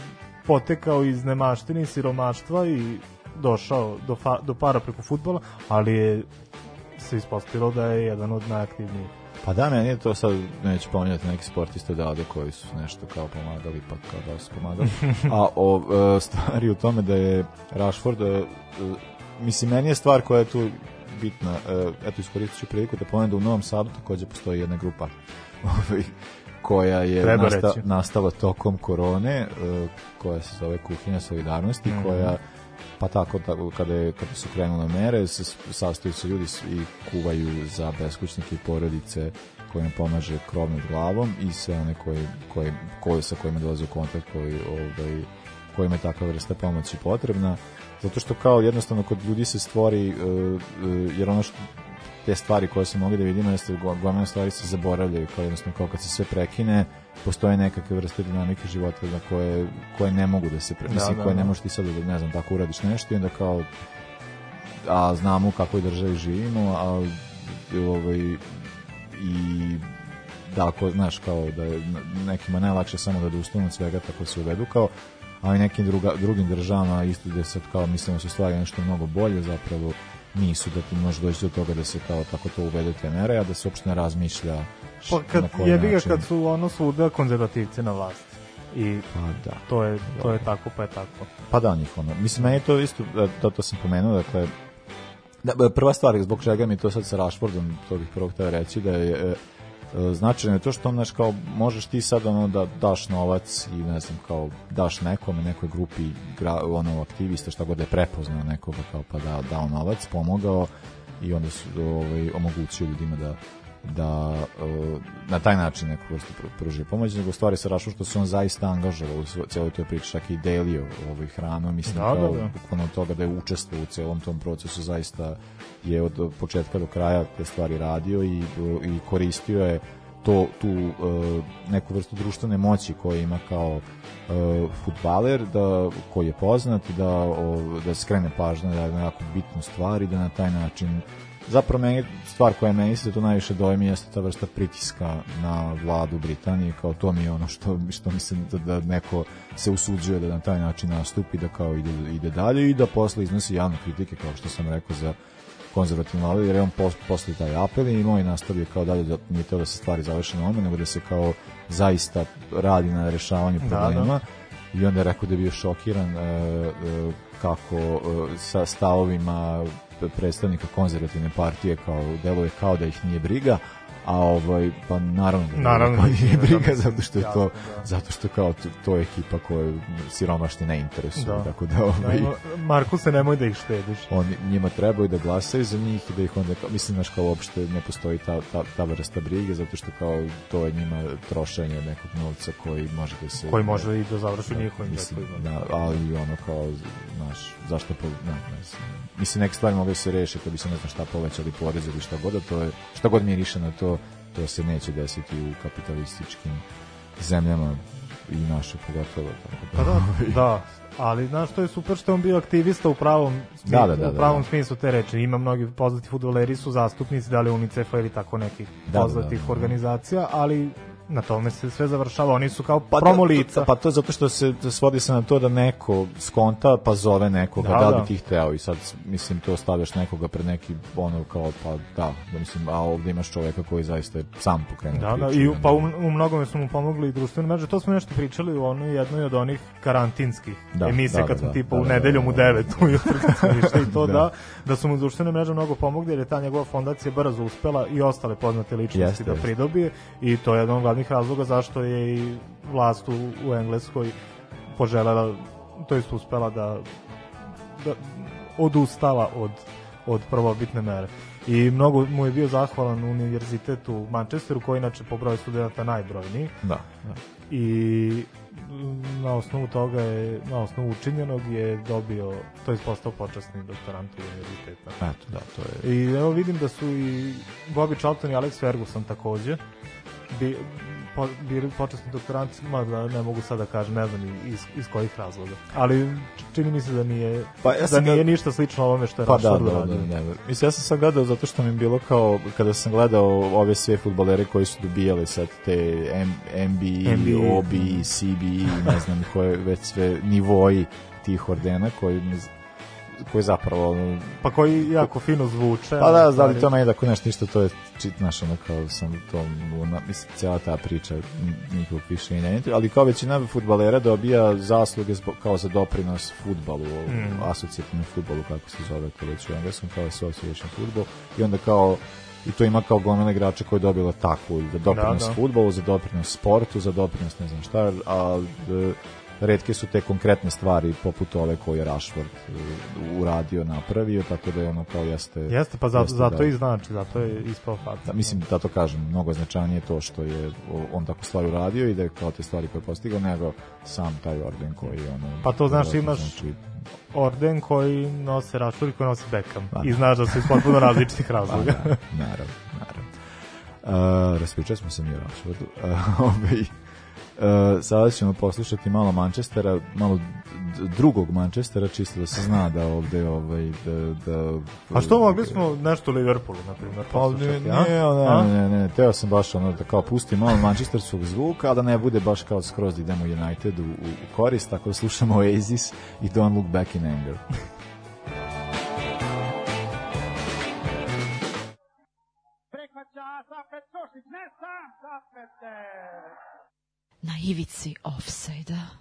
potekao iz nemaštine i siromaštva i došao do, fa, do para preko futbola, ali je se ispostavilo da je jedan od najaktivnijih. Pa da, meni je to sad, neću pominjati neki sportiste odavde koji su nešto kao pomagali, pa kao da su pomagali. A o, e, stvari u tome da je Rashford, e, e, mislim, meni je stvar koja je tu bitna, eto iskoristit ću priliku da pomenem da u Novom Sadu takođe postoji jedna grupa ovaj, koja je nasta, nastala tokom korone, koja se zove kuhinja solidarnosti, Mhm. koja pa tako, tako kada, je, kada su krenule mere, se, sastoju se ljudi i kuvaju za beskućnike i porodice kojima pomaže krov nad glavom i sve one koje, koje, koje sa kojima dolaze u kontakt koji, ovaj, kojima je takva vrsta pomoći potrebna. Zato što kao jednostavno kod ljudi se stvori e, e, jer ono što te stvari koje se mogli da vidimo jeste go- gomila stvari se zaboravljaju kao jednostavno kao kad se sve prekine postoje nekakve vrste dinamike života na koje, koje ne mogu da se pre, Da, mislim, da, koje ne da. možeš ti sad da ne znam tako uradiš nešto i onda kao a znamo u kakvoj državi živimo a ovaj i da ako znaš kao da je nekima najlakše samo da odustanu od svega tako se uvedu kao a i nekim druga, drugim državama isto da sad kao mislimo da su stvari nešto mnogo bolje zapravo nisu da ti može doći do toga da se kao tako to uvede te mere a da se uopšte ne razmišlja Pa kad na koji jebi ga način. kad su ono svuda konzervativci na vlasti. I pa da to je, to je tako, pa je tako. Pa da, njih ono. Mislim, meni je to isto, da, to, to sam pomenuo, dakle, da, b- prva stvar zbog čega mi to sad sa Rashfordom, to bih prvo htio reći, da je e, e, značajno je to što, znaš, kao, možeš ti sad ono da daš novac i, ne znam, kao, daš nekome, nekoj grupi, gra, ono, aktivista, šta god da je prepoznao nekoga, kao, pa da dao novac, pomogao i onda su, ovaj, omogućio ljudima da da e, na taj način neku vrstu pr- pružio pomoć, nego stvari sa Rašom što se on zaista angažovao u cijeloj toj priči, čak i delio ovaj hranu, mislim Da, kao da, da. toga da je učestvovao u celom tom procesu zaista je od početka do kraja te stvari radio i, i koristio je to, tu e, neku vrstu društvene moći koju ima kao e, futbaler da, koji je poznat da, o, da skrene pažnju da je na jako bitnu stvar i da na taj način zapravo meni, stvar koja meni se to najviše dojmi jeste ta vrsta pritiska na vladu Britanije, kao to mi je ono što, što mislim da, da neko se usuđuje da na taj način nastupi, da kao ide, ide dalje i da posle iznosi javne kritike, kao što sam rekao za konzervativno vladu, jer je on pos, posle taj apel i moj nastavio kao dalje da nije teo da se stvari završe na ome, nego da se kao zaista radi na rešavanju Da, da. problema i onda je rekao da je bio šokiran e, e, kako e, sa stavovima predstavnika konzervativne partije kao deluje kao da ih nije briga a ovaj pa naravno da Naravno, nije nije, briga da, zato što je to da. zato što kao to, to je ekipa koju siromašni ne interesuju Da. tako da ovaj Da, Marku se nemoj da ih štediš. on njima trebaju da glasaju za njih i da ih onda kao- mislim znaš kao uopšte ne postoji ta, ta, ta vrsta brige zato što kao to je njima trošenje nekog novca koji može da se Koji može i da završi u njihovim mislim, da, ali ono kao znaš zašto po, ne, ne znam. mislim neke stvari mogu da se reše kad bi se ne znam šta povećali porez ili šta god to je šta god miriše na to to se neće desiti u kapitalističkim zemljama i naše pogotovo tako Pa da, da, ali znaš što je super što on bio aktivista u pravom smislu, Da, da, da, u pravom da. smislu te reči. Ima mnogi poznati fudbaleri su zastupnici da li UNICEF-a ili tako nekih Da, poznatih da, da. organizacija, ali na tome se sve završava. Oni su kao Pa promo to- lica. Pa to je zato što se svodi se na to da neko skonta pa zove nekoga, Da, da, da. bi ti hteo i sad mislim to stavljaš nekoga pred neki ono kao pa da, da mislim, a ovde imaš čoveka koji zaista je sam pokrenuo Da, da, priču i u- onda- pa u, u mnogome su mu pomogli i društvene mreže. To smo nešto pričali u onoj jednoj od onih karantinskih Da, emisija da, kad da, smo da, tipa da, u da, nedeljom da, u da. 9 ujutru i to Da. da. da, su mu društvene mreže mnogo pomogli jer je ta njegova fondacija brzo uspela i ostale poznate ličnosti Jeste, da pridobije i to je jedan glavnih razloga zašto je i vlast u, u Engleskoj poželela, to jest uspela da, da odustala od, od prvobitne mere. I mnogo mu je bio zahvalan univerzitet u Manchesteru, koji inače po broju studenta najbrojniji. Da, da. I na osnovu toga je, na osnovu učinjenog je dobio, to je postao počasni doktorant univerziteta. Eto, da, to je I evo vidim da su i Bobby Charlton i Alex Ferguson takođe bi, po, bili počasni doktoranti, mada ne mogu sada da kažem, ne znam iz, iz kojih razloga. Ali čini mi se da nije, Pa ja da nije ga- ništa slično ovome što je Pa da, da, da, uradio. ne, Mislim, ja sam sad gledao zato što mi je bilo kao, kada sam gledao ove sve futbolere koji su dobijali sad te M, MBE, MBE. OBE, CBE, ne znam koje već sve nivoji tih ordena koji koji zapravo Pa koji jako fino zvuče. pa da, ali- da to ne ide ako nešto ništa to je čit naš ono kao sam to ona, mislim cijela ta priča nikog više ne ali kao većina fudbalera dobija zasluge zbog, kao za doprinos fudbalu Mm. asocijativnom fudbalu kako se zove to već u engleskom kao association football i onda kao i to ima kao gomila igrača koji je dobila takvu za doprinos Da, da. fudbalu, za doprinos sportu, za doprinos ne znam šta, a e, retke su te konkretne stvari poput ove koje je Rashford e, uradio, napravio, tako da je ono kao jeste... Jeste, pa zato, jeste zato da- i znači, zato je ispao faca. da, mislim, da to kažem, mnogo značajnije to što je on tako stvari uradio i da je kao te stvari koje je postigao, nego sam taj orden koji je ono... Pa to znači imaš znači, orden koji nose Rashford i koji nosi Beckham. Pa I da. znaš da su iz potpuno različitih Pa, razloga. da, naravno, naravno. Uh, raspričali smo se mi o Rashfordu. Uh, sada ćemo poslušati malo Manchestera, malo drugog Manchestera, čisto da se zna da ovde ovaj, da, da A što mogli smo nešto Liverpoolu, na primjer, Pa ne, ne, ne, ne, ne, ne, teo sam baš ono da kao pustim malo manchesterskog zvuka, a da ne bude baš kao skroz da idemo United u, u, u korist, tako da slušamo Oasis i Don't Look Back in Anger. Prihvaća Safet Košić, ne sam Safete! Na ivici offside-a.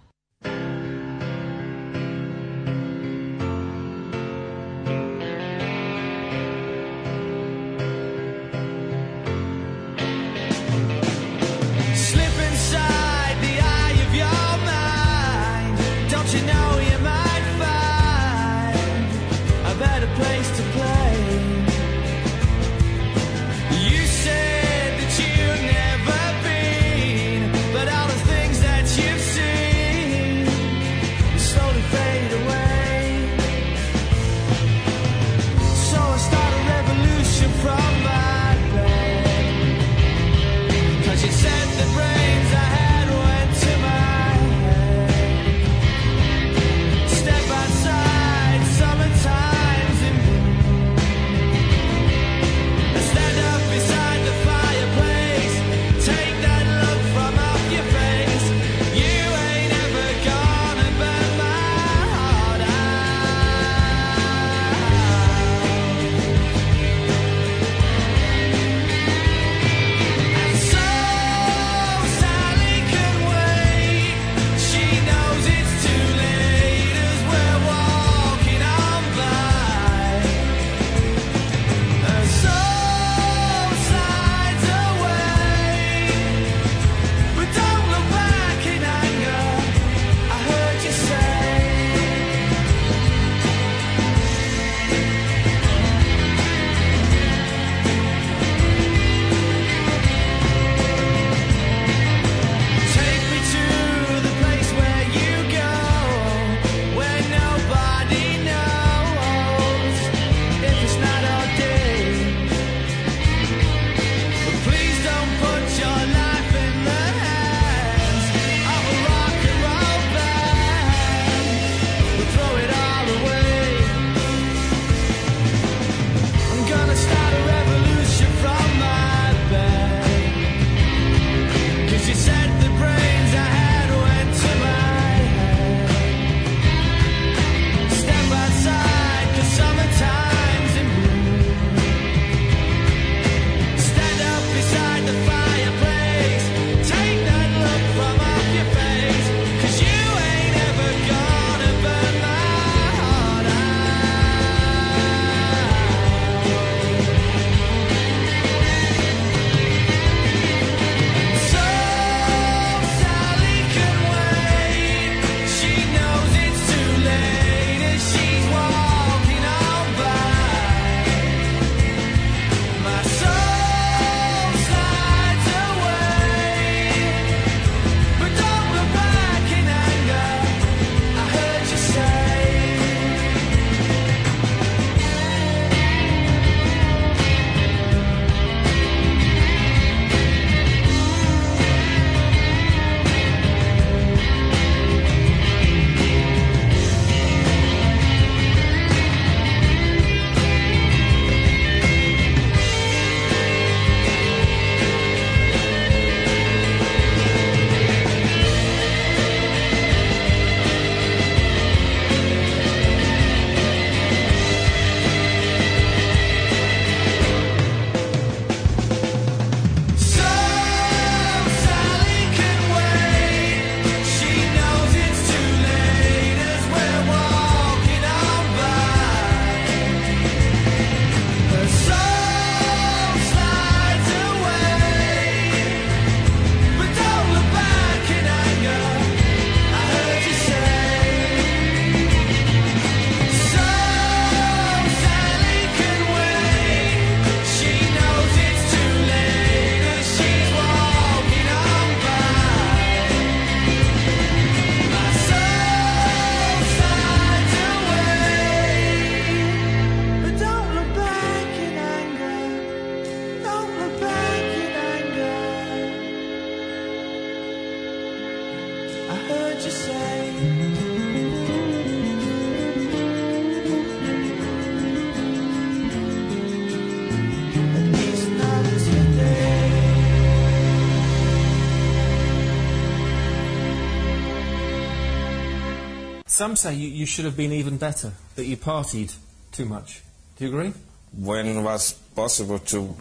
Some say you, you should have been even better, that you partied too much. Do you agree? When it was possible to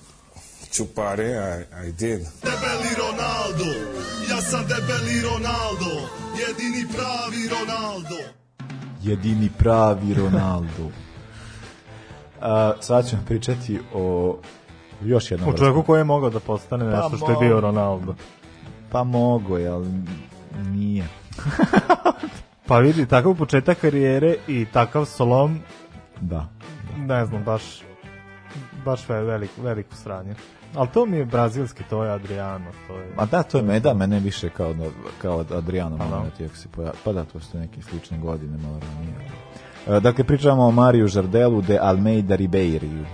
to party, I, I did. Debeli Ronaldo, ja sam debeli Ronaldo, jedini pravi Ronaldo. jedini pravi Ronaldo. A, sad ćemo pričati o još jednom U čovjeku koji je mogao da postane nešto Pa što je bio. Ronaldo. Pa mogo je, ali nije. Pa vidi, takav početak karijere i takav solom, Da. ne znam, baš, baš ve- velik, veliko sranje. Ali to mi je brazilski, to je Adriano, to je... Ma da, to je meda, mene više kao, da, kao Adriano da. moment, iako se pojavi. Pa da, to su neke slične godine, malo ranije. E, Dakle, pričamo o Mariju Žardelu de Almeida Ribeiriju.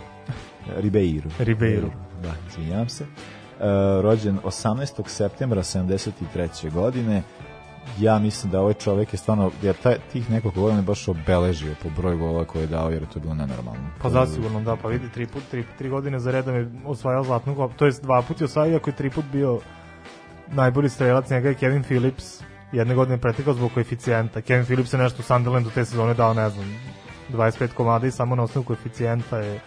Ribeiru. Ribeiru. Da, izvinjavam se. E, rođen 18. septembra 73. godine. Ja mislim da ovaj čovek je stvarno, jer taj, tih nekoliko godina je baš obeležio po broju golova koje je dao, jer je to bilo nenormalno. Pa zasigurno, da, pa vidi, tri, put, tri, tri godine za redom je osvajao zlatnu kopu, to jest dva put je osvajao, iako je tri put bio najbolji strelac, njega je Kevin Phillips, jedne godine pretekao zbog koeficijenta. Kevin Phillips je nešto u Sunderlandu te sezone dao, ne znam, 25 komada i samo na osnovu koeficijenta je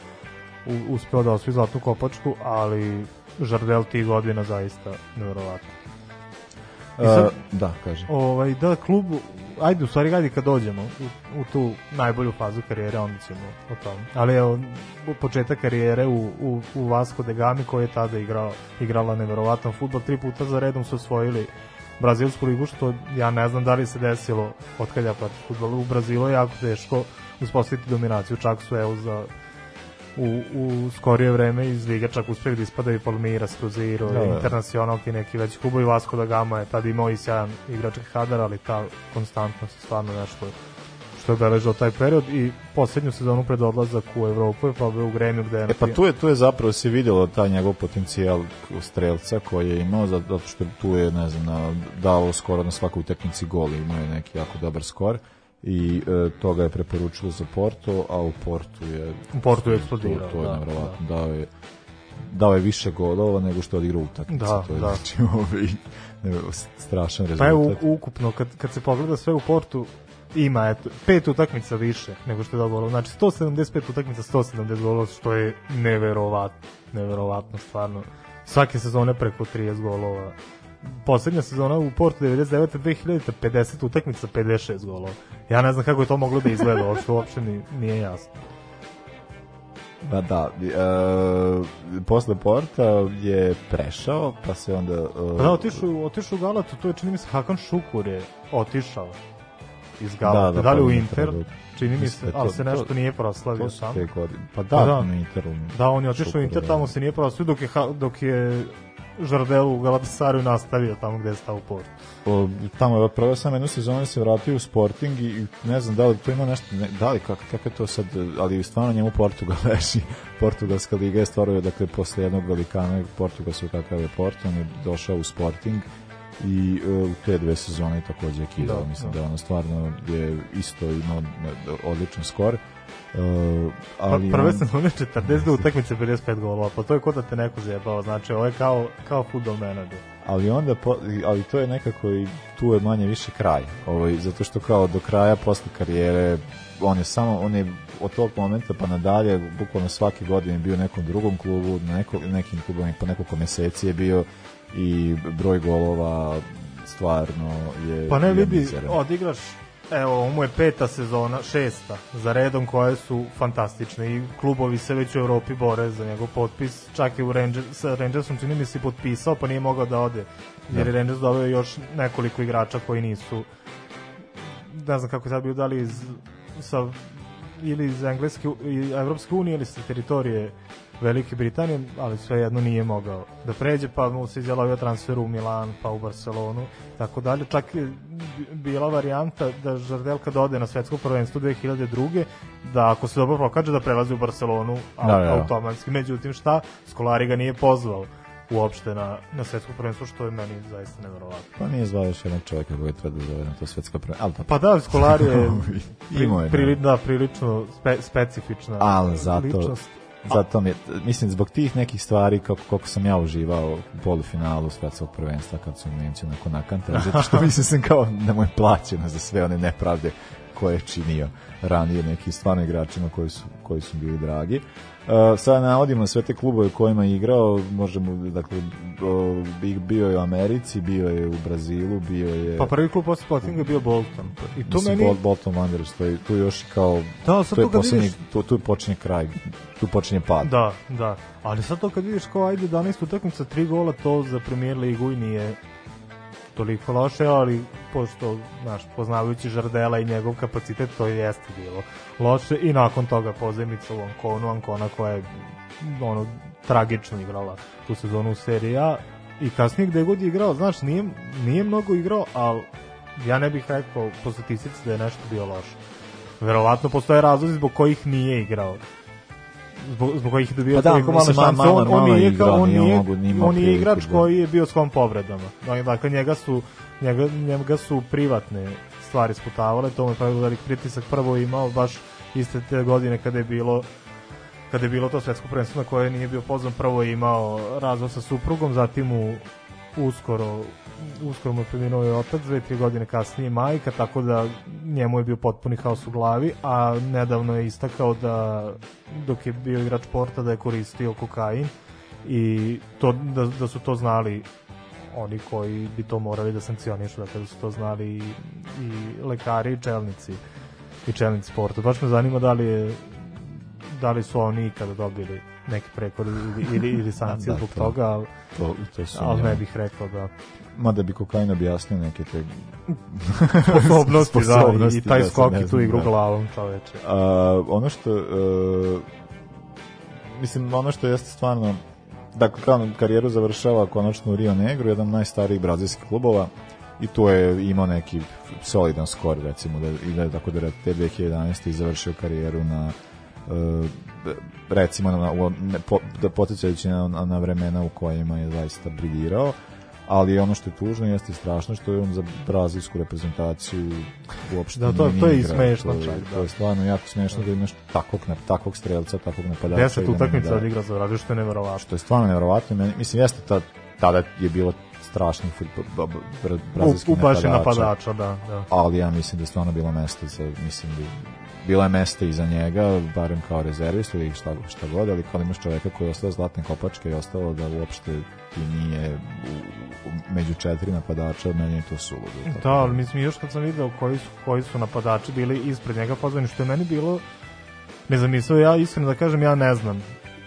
uspeo da osvoji zlatnu kopačku, ali Žardel tih godina zaista nevjerovatno. I sad- E, da, kaže. Ovaj, da, klub, ajde, u stvari, ajde kad dođemo u, u tu najbolju fazu karijere, onda ćemo o tome. Ali evo, početak karijere u, u, u Vasco de Gami, koji je tada igrao, igrala neverovatan futbol, tri puta za redom su osvojili Brazilsku ligu, što ja ne znam da li se desilo od kad ja pratim futbol. U Brazilu je jako teško uspostaviti dominaciju, čak su evo za u, u skorije vreme iz Liga čak uspeli da ispadaju Palmeiras, Cruzeiro, Da, da. Internacional, ti neki veći klubovi Vasco da Gama je tad imao i sjajan igrački kadar, ali ta konstantnost je stvarno nešto što je obeležilo taj period i poslednju sezonu pred odlazak u Evropu je probao u Gremiju gde je E pa tu je, tu je zapravo se vidjelo taj njegov potencijal strelca koji je imao, zato što tu je, ne znam, na, dao skoro na svakoj utakmici gol, i imao je neki jako dobar skor i e, to ga je preporučilo za Porto, a u Portu je U Portu je eksplodirao, To, to je da, nevjerovatno, dao je dao je više golova nego što je odigrao utakmice. Da, to je da. znači ovaj, ne, strašan rezultat. Pa evo, ukupno, kad, kad se pogleda sve u Portu, ima eto, pet utakmica više nego što je dao golova. Znači 175 utakmica, 170 golova, što je neverovatno, neverovatno stvarno. Svake sezone preko 30 golova. Poslednja sezona u Portu 99. 2000. 50 utakmica, 56 golova. Ja ne znam kako je to moglo da izgleda, uopšte, uopšte ni, nije jasno. Pa da, e, posle Porta je prešao, pa se onda... E, Pa da, otišao, otišao u Galatu, to je čini mi se Hakan Šukur je otišao iz Galata. Da, da, li pa u Inter, Interu. čini mi se, da ali to- se nešto to- nije proslavio su tamo. te godine. Pa da, na Interu. Da, on je otišao u Inter, da. tamo se nije proslavio, dok je, dok je Žardel u Galatasaraju nastavio tamo gde je stao u Portu. O, tamo je proveo sam jednu sezonu i se vratio u Sporting i, ne znam da li to ima nešto, ne, da li kako, kako je to sad, ali stvarno njemu Portugal leži. Portugalska liga je stvarno, dakle, posle jednog velikana Portugalskog kakav je Porto, on je došao u Sporting i e, u te dve sezone je takođe je kidao. Da, Mislim da. da ono stvarno je isto imao ne, odličan skor. E, Pa, ali prve on- sezone 42 utakmice 55 golova, pa to je kod da te neko zjebao, znači ovo je kao, kao futbol menadžer. ali onda po, ali to je nekako i tu je manje više kraj ovaj zato što kao do kraja posle karijere on je samo on je od tog momenta pa nadalje bukvalno svake godine bio u nekom drugom klubu na neko, nekim klubovima po nekoliko meseci je bio i broj golova stvarno je Pa ne vidi, odigraš, evo, ovo mu je peta sezona, šesta, za redom koje su fantastične i klubovi se već u Evropi bore za njegov potpis, čak i u Rangers, sa Rangersom čini mi se potpisao, pa nije mogao da ode, jer je Da. Rangers doveo još nekoliko igrača koji nisu, ne znam kako je sad bio, da li iz, sa, ili iz Engleske i Evropske unije ili sa teritorije Velike Britanije, ali svejedno nije mogao da pređe, pa mu se izjalavio transfer u Milan, pa u Barcelonu, tako dalje. Čak je bila varijanta da Žardel kad ode na svetsko prvenstvo 2002. da ako se dobro prokaže da prelazi u Barcelonu Da, da, da. automatski. Međutim, šta? Skolari ga nije pozvao uopšte na, na svetsko prvenstvo, što je meni zaista neverovatno. pa nije zvao još jednog čovjeka koji treba da zove na to svetsko prvenstvo ali Pa da, Skolari je pri, da. da, prilično spe, specifična ali zato ličnost. Zato mi je, mislim zbog tih nekih stvari kako koliko sam ja uživao u polufinalu svetskog prvenstva kad su Nemci onako nakantali zato što mislim sam kao da mu je plaćeno za sve one nepravde koje je činio ranije neki stvarno igračima koji su, koji su bili dragi. Uh, sada navodimo sve te klubove kojima je igrao, možemo, dakle, bio je u Americi, bio je u Brazilu, bio je... Pa prvi klub posle Sportinga je bio Bolton. I to Mislim, meni... Bol- Bolton Wanderers, to je, tu je još i kao... Da, sad je to kad poslednji, vidiš- tu, tu počinje kraj, tu počinje pad. Da, da. Ali sad to kad vidiš kao ajde 11 utakmica, tri gola, to za premier ligu i nije toliko loše, ali pošto, znaš, poznavajući Žardela i njegov kapacitet, to jeste bilo loše. I nakon toga pozemica u Anconu, Ancona koja je ono, tragično igrala tu sezonu u seriji A. I kasnije gde god je igrao, znaš, nije, nije mnogo igrao, ali ja ne bih rekao po statistici da je nešto bio loše. Verovatno postoje razlozi zbog kojih nije igrao zbog, zbog kojih je dobio Pa da, toliko malo šanse. On, on je nije, igrao, kao, on nije on nije priliku igrač da- koji je bio sklon povredama. Dakle, njega su, njega, njega su privatne stvari sputavale, to mu je pravilo velik pritisak. Prvo je imao baš iste te godine kada je bilo kada je bilo to svetsko prvenstvo na koje nije bio pozvan, prvo je imao razvod sa suprugom, zatim mu uskoro uskoro mu je preminuo je otac, dve, tri godine kasnije majka, tako da njemu je bio potpuni haos u glavi, a nedavno je istakao da dok je bio igrač sporta da je koristio kokain i to, da, da su to znali oni koji bi to morali da sankcionišu, dakle da su to znali i, i lekari i čelnici i čelnici sporta. Baš me zanima da li je da li su oni ikada dobili neki prekor ili, ili, ili sankcije Da, zbog to- toga, ali, to- to sumnjam. ali ne bih rekao da Mada bi kokain objasnio neke te sposobnosti, da, i taj da skok i tu igru da. glavom čoveče. A, ono što e, mislim ono što jeste stvarno dakle kao karijeru završava konačno u Rio Negro jedan od najstarijih brazilskih klubova i tu je imao neki solidan skor recimo da, i da je tako da te 2011. i završio karijeru na e, recimo na, u- ne, po, da poticajući na, na, na vremena u kojima je zaista briljirao ali ono što je tužno jeste strašno što je on za brazilsku reprezentaciju uopšte Da, to- nije to je i igrao. smešno To čak, da. To je stvarno jako smešno da imaš takvog, takvog strelca, takvog napadača. Deset i da ne utakmica da- odigra za Brazil, što je neverovatno. Što je stvarno neverovatno. Meni, mislim, jeste ta, tada je bilo strašnih fudbal, br, brazilskih U- u baš je napadača. napadača, da, da. Ali ja mislim da je stvarno bilo mesto za, mislim da bilo je mesta i za njega, barem kao rezervista ili šta, šta god, ali kao imaš čoveka koji je ostao zlatne kopačke i ostalo da uopšte ti nije u, u, među četiri napadača, meni je to suludo. Tako Da, ali mislim još kad sam video koji su, koji su napadači bili ispred njega pozvani, što je meni bilo nezamislivo, ja iskreno da kažem, ja ne znam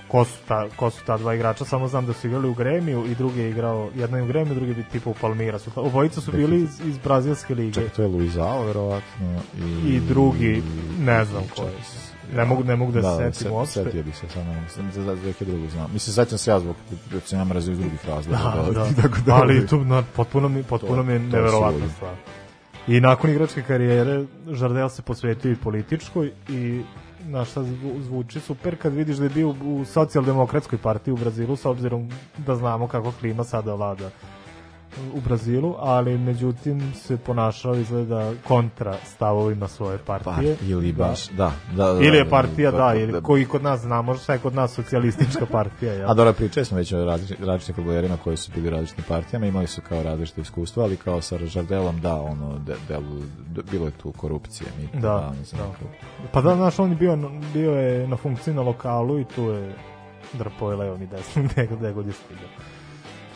ko su, ta, ko su ta dva igrača, samo znam da su igrali u Gremiju i drugi je igrao, jedan je u Gremiju, drugi je tipa u Palmira. Su, obojica su bili iz, iz brazilske lige. Čak to je Luizao, verovatno. I, I drugi, ne znam ko je. Ne mogu, ne mogu da, se setim set- uopšte. Setio bih se samo sam za, za 2002. znam. Mislim, sećam se ja zbog da se ja mrazio iz drugih razloga. Da, da. tako da, ali tu na, potpuno mi, potpuno To- mi je neverovatna stvar. I nakon igračke karijere Žardel se posvetio i političkoj i na šta zvu- zvuči super kad vidiš da je bio u socijaldemokratskoj partiji u Brazilu s obzirom da znamo kako klima sada vlada u Brazilu, ali međutim se ponašao izgleda kontra stavovima svoje partije. Pa, ili Da. baš, da, da, da, ili je da, partija, da, da, da, ili da. koji kod nas znamo šta je kod nas socijalistička partija. Jel? A dobro, pričali smo već o različitim, različitim futbolerima koji su bili različitim partijama, imali su kao različite iskustva, ali kao sa Žardelom, da, ono, de, delu, de, bilo je tu korupcije. Mi, Da, mislim, da. Pa da, znaš, on je bio, bio je na funkciji na lokalu i tu je drpo je levom i desnom gde, gde god je stigao.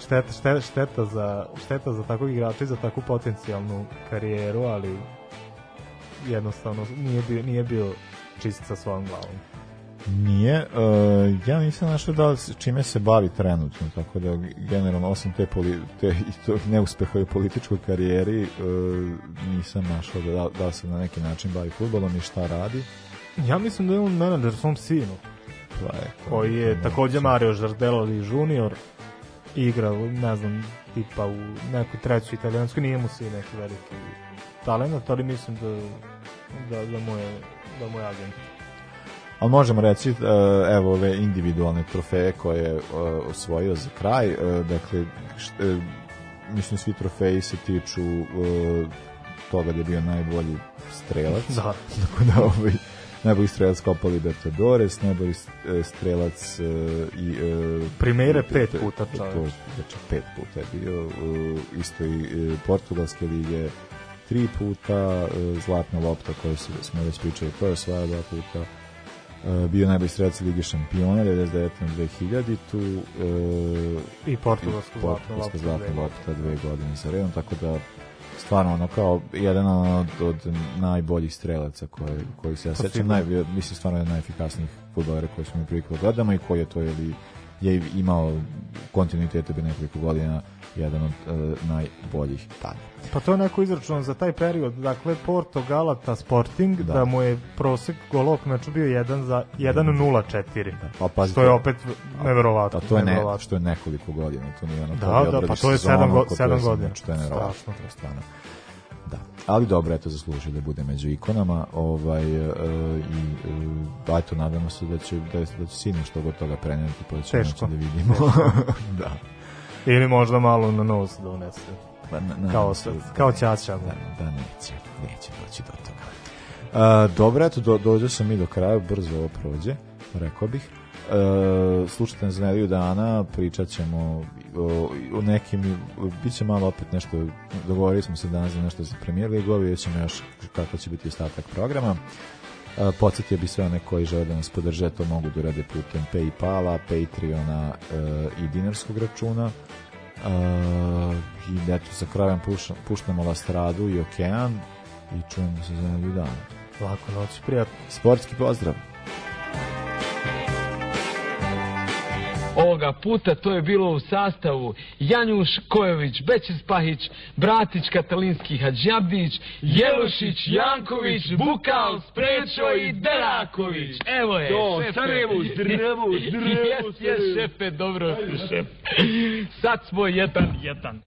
Šteta, šteta, šteta, za, šteta za takvog igrača i za takvu potencijalnu karijeru, ali jednostavno nije bio, nije bio čist sa svojom glavom. Nije, uh, ja nisam našao da čime se bavi trenutno, tako da generalno osim te, poli, te i to neuspeha u političkoj karijeri uh, nisam našao da, da li se na neki način bavi futbolom i šta radi. Ja mislim da je on menadžer svom sinu, Pa je, koji je takođe Mario Žardelali junior, igra, ne znam, tipa u nekoj trećoj italijanskoj, nije mu si neki veliki talent, ali mislim da, da, da mu je da mu je agent. Ali možemo reći, uh, evo ove individualne trofeje koje je osvojio za kraj, uh, dakle, št, uh, mislim svi trofeji se tiču uh, toga da je bio najbolji strelac. Da. Tako da ovaj, najbolji strelac Copa Libertadores, najbolji uh, strelac uh, i... Uh, Primere pet puta, čoveče. To, znači pet puta je bio, uh, isto i uh, Portugalske lige, tri puta, e, zlatna lopta koju su- smo već pričali, to je osvajao dva puta, E, bio najbolji strelac Lige šampiona 99. na 2000 tu e, I portugalsku zlatnu loptu lopta dve godine za redom, tako da stvarno ono kao jedan od, od najboljih strelaca koji, koji se ja Pa sećam, naj, mislim stvarno jedan najefikasnijih futbolera koji smo mi priliku da gledamo i koji je to ili je imao u kontinuitetu bi nekoliko godina jedan od e, najboljih tada. Pa to je neko izračun za taj period. Dakle, Porto Galata Sporting, da, Da. mu je prosek golov meča bio 1 za 1.04. Pa pazite, što je opet neverovatno. A to je ne, što je nekoliko godina, to nije ono Da, da, pa to je sezonu, sedam go- ko sedam je godina. znači, To je neverovatno, Strašno. stvarno. Da. Ali dobro, eto, zaslužio da bude među ikonama ovaj, e, i e, eto, nadamo se da će, da, da će sinu što god toga preneti, pa da ćemo da vidimo. da. Ili možda malo na nos da unese. Pa, na, na, kao, se- kao ćaća. Da, da neće, neće doći do toga. A, dobro, eto, do, dođe sam mi do kraja, brzo ovo prođe, rekao bih. E, slušajte nas za nedelju dana, pričat ćemo o, o nekim, bit će malo opet nešto, dogovorili smo se danas za nešto za premijer ligu, vidjet ćemo još kako će biti ostatak programa. Podsjetio bi sve one koji žele da nas podrže, to mogu da urade putem Paypala, Patreona e, i dinarskog računa. I eto sa krajem puštamo Lastradu i Okean i čujemo se za nedelju dana. Lako noć, prijatno. Sportski pozdrav! Ovoga puta to je bilo u sastavu Janjuš Kojović, Bećis Pahić, Bratić Katalinski Hadžabdić, Jelušić, Janković, Bukal, Sprečo i Deraković. Evo je, To, šefe. Sarajevo, zdravo, zdravo, Jes, jes, šefe, dobro ste, šef. Sad smo jedan, jedan.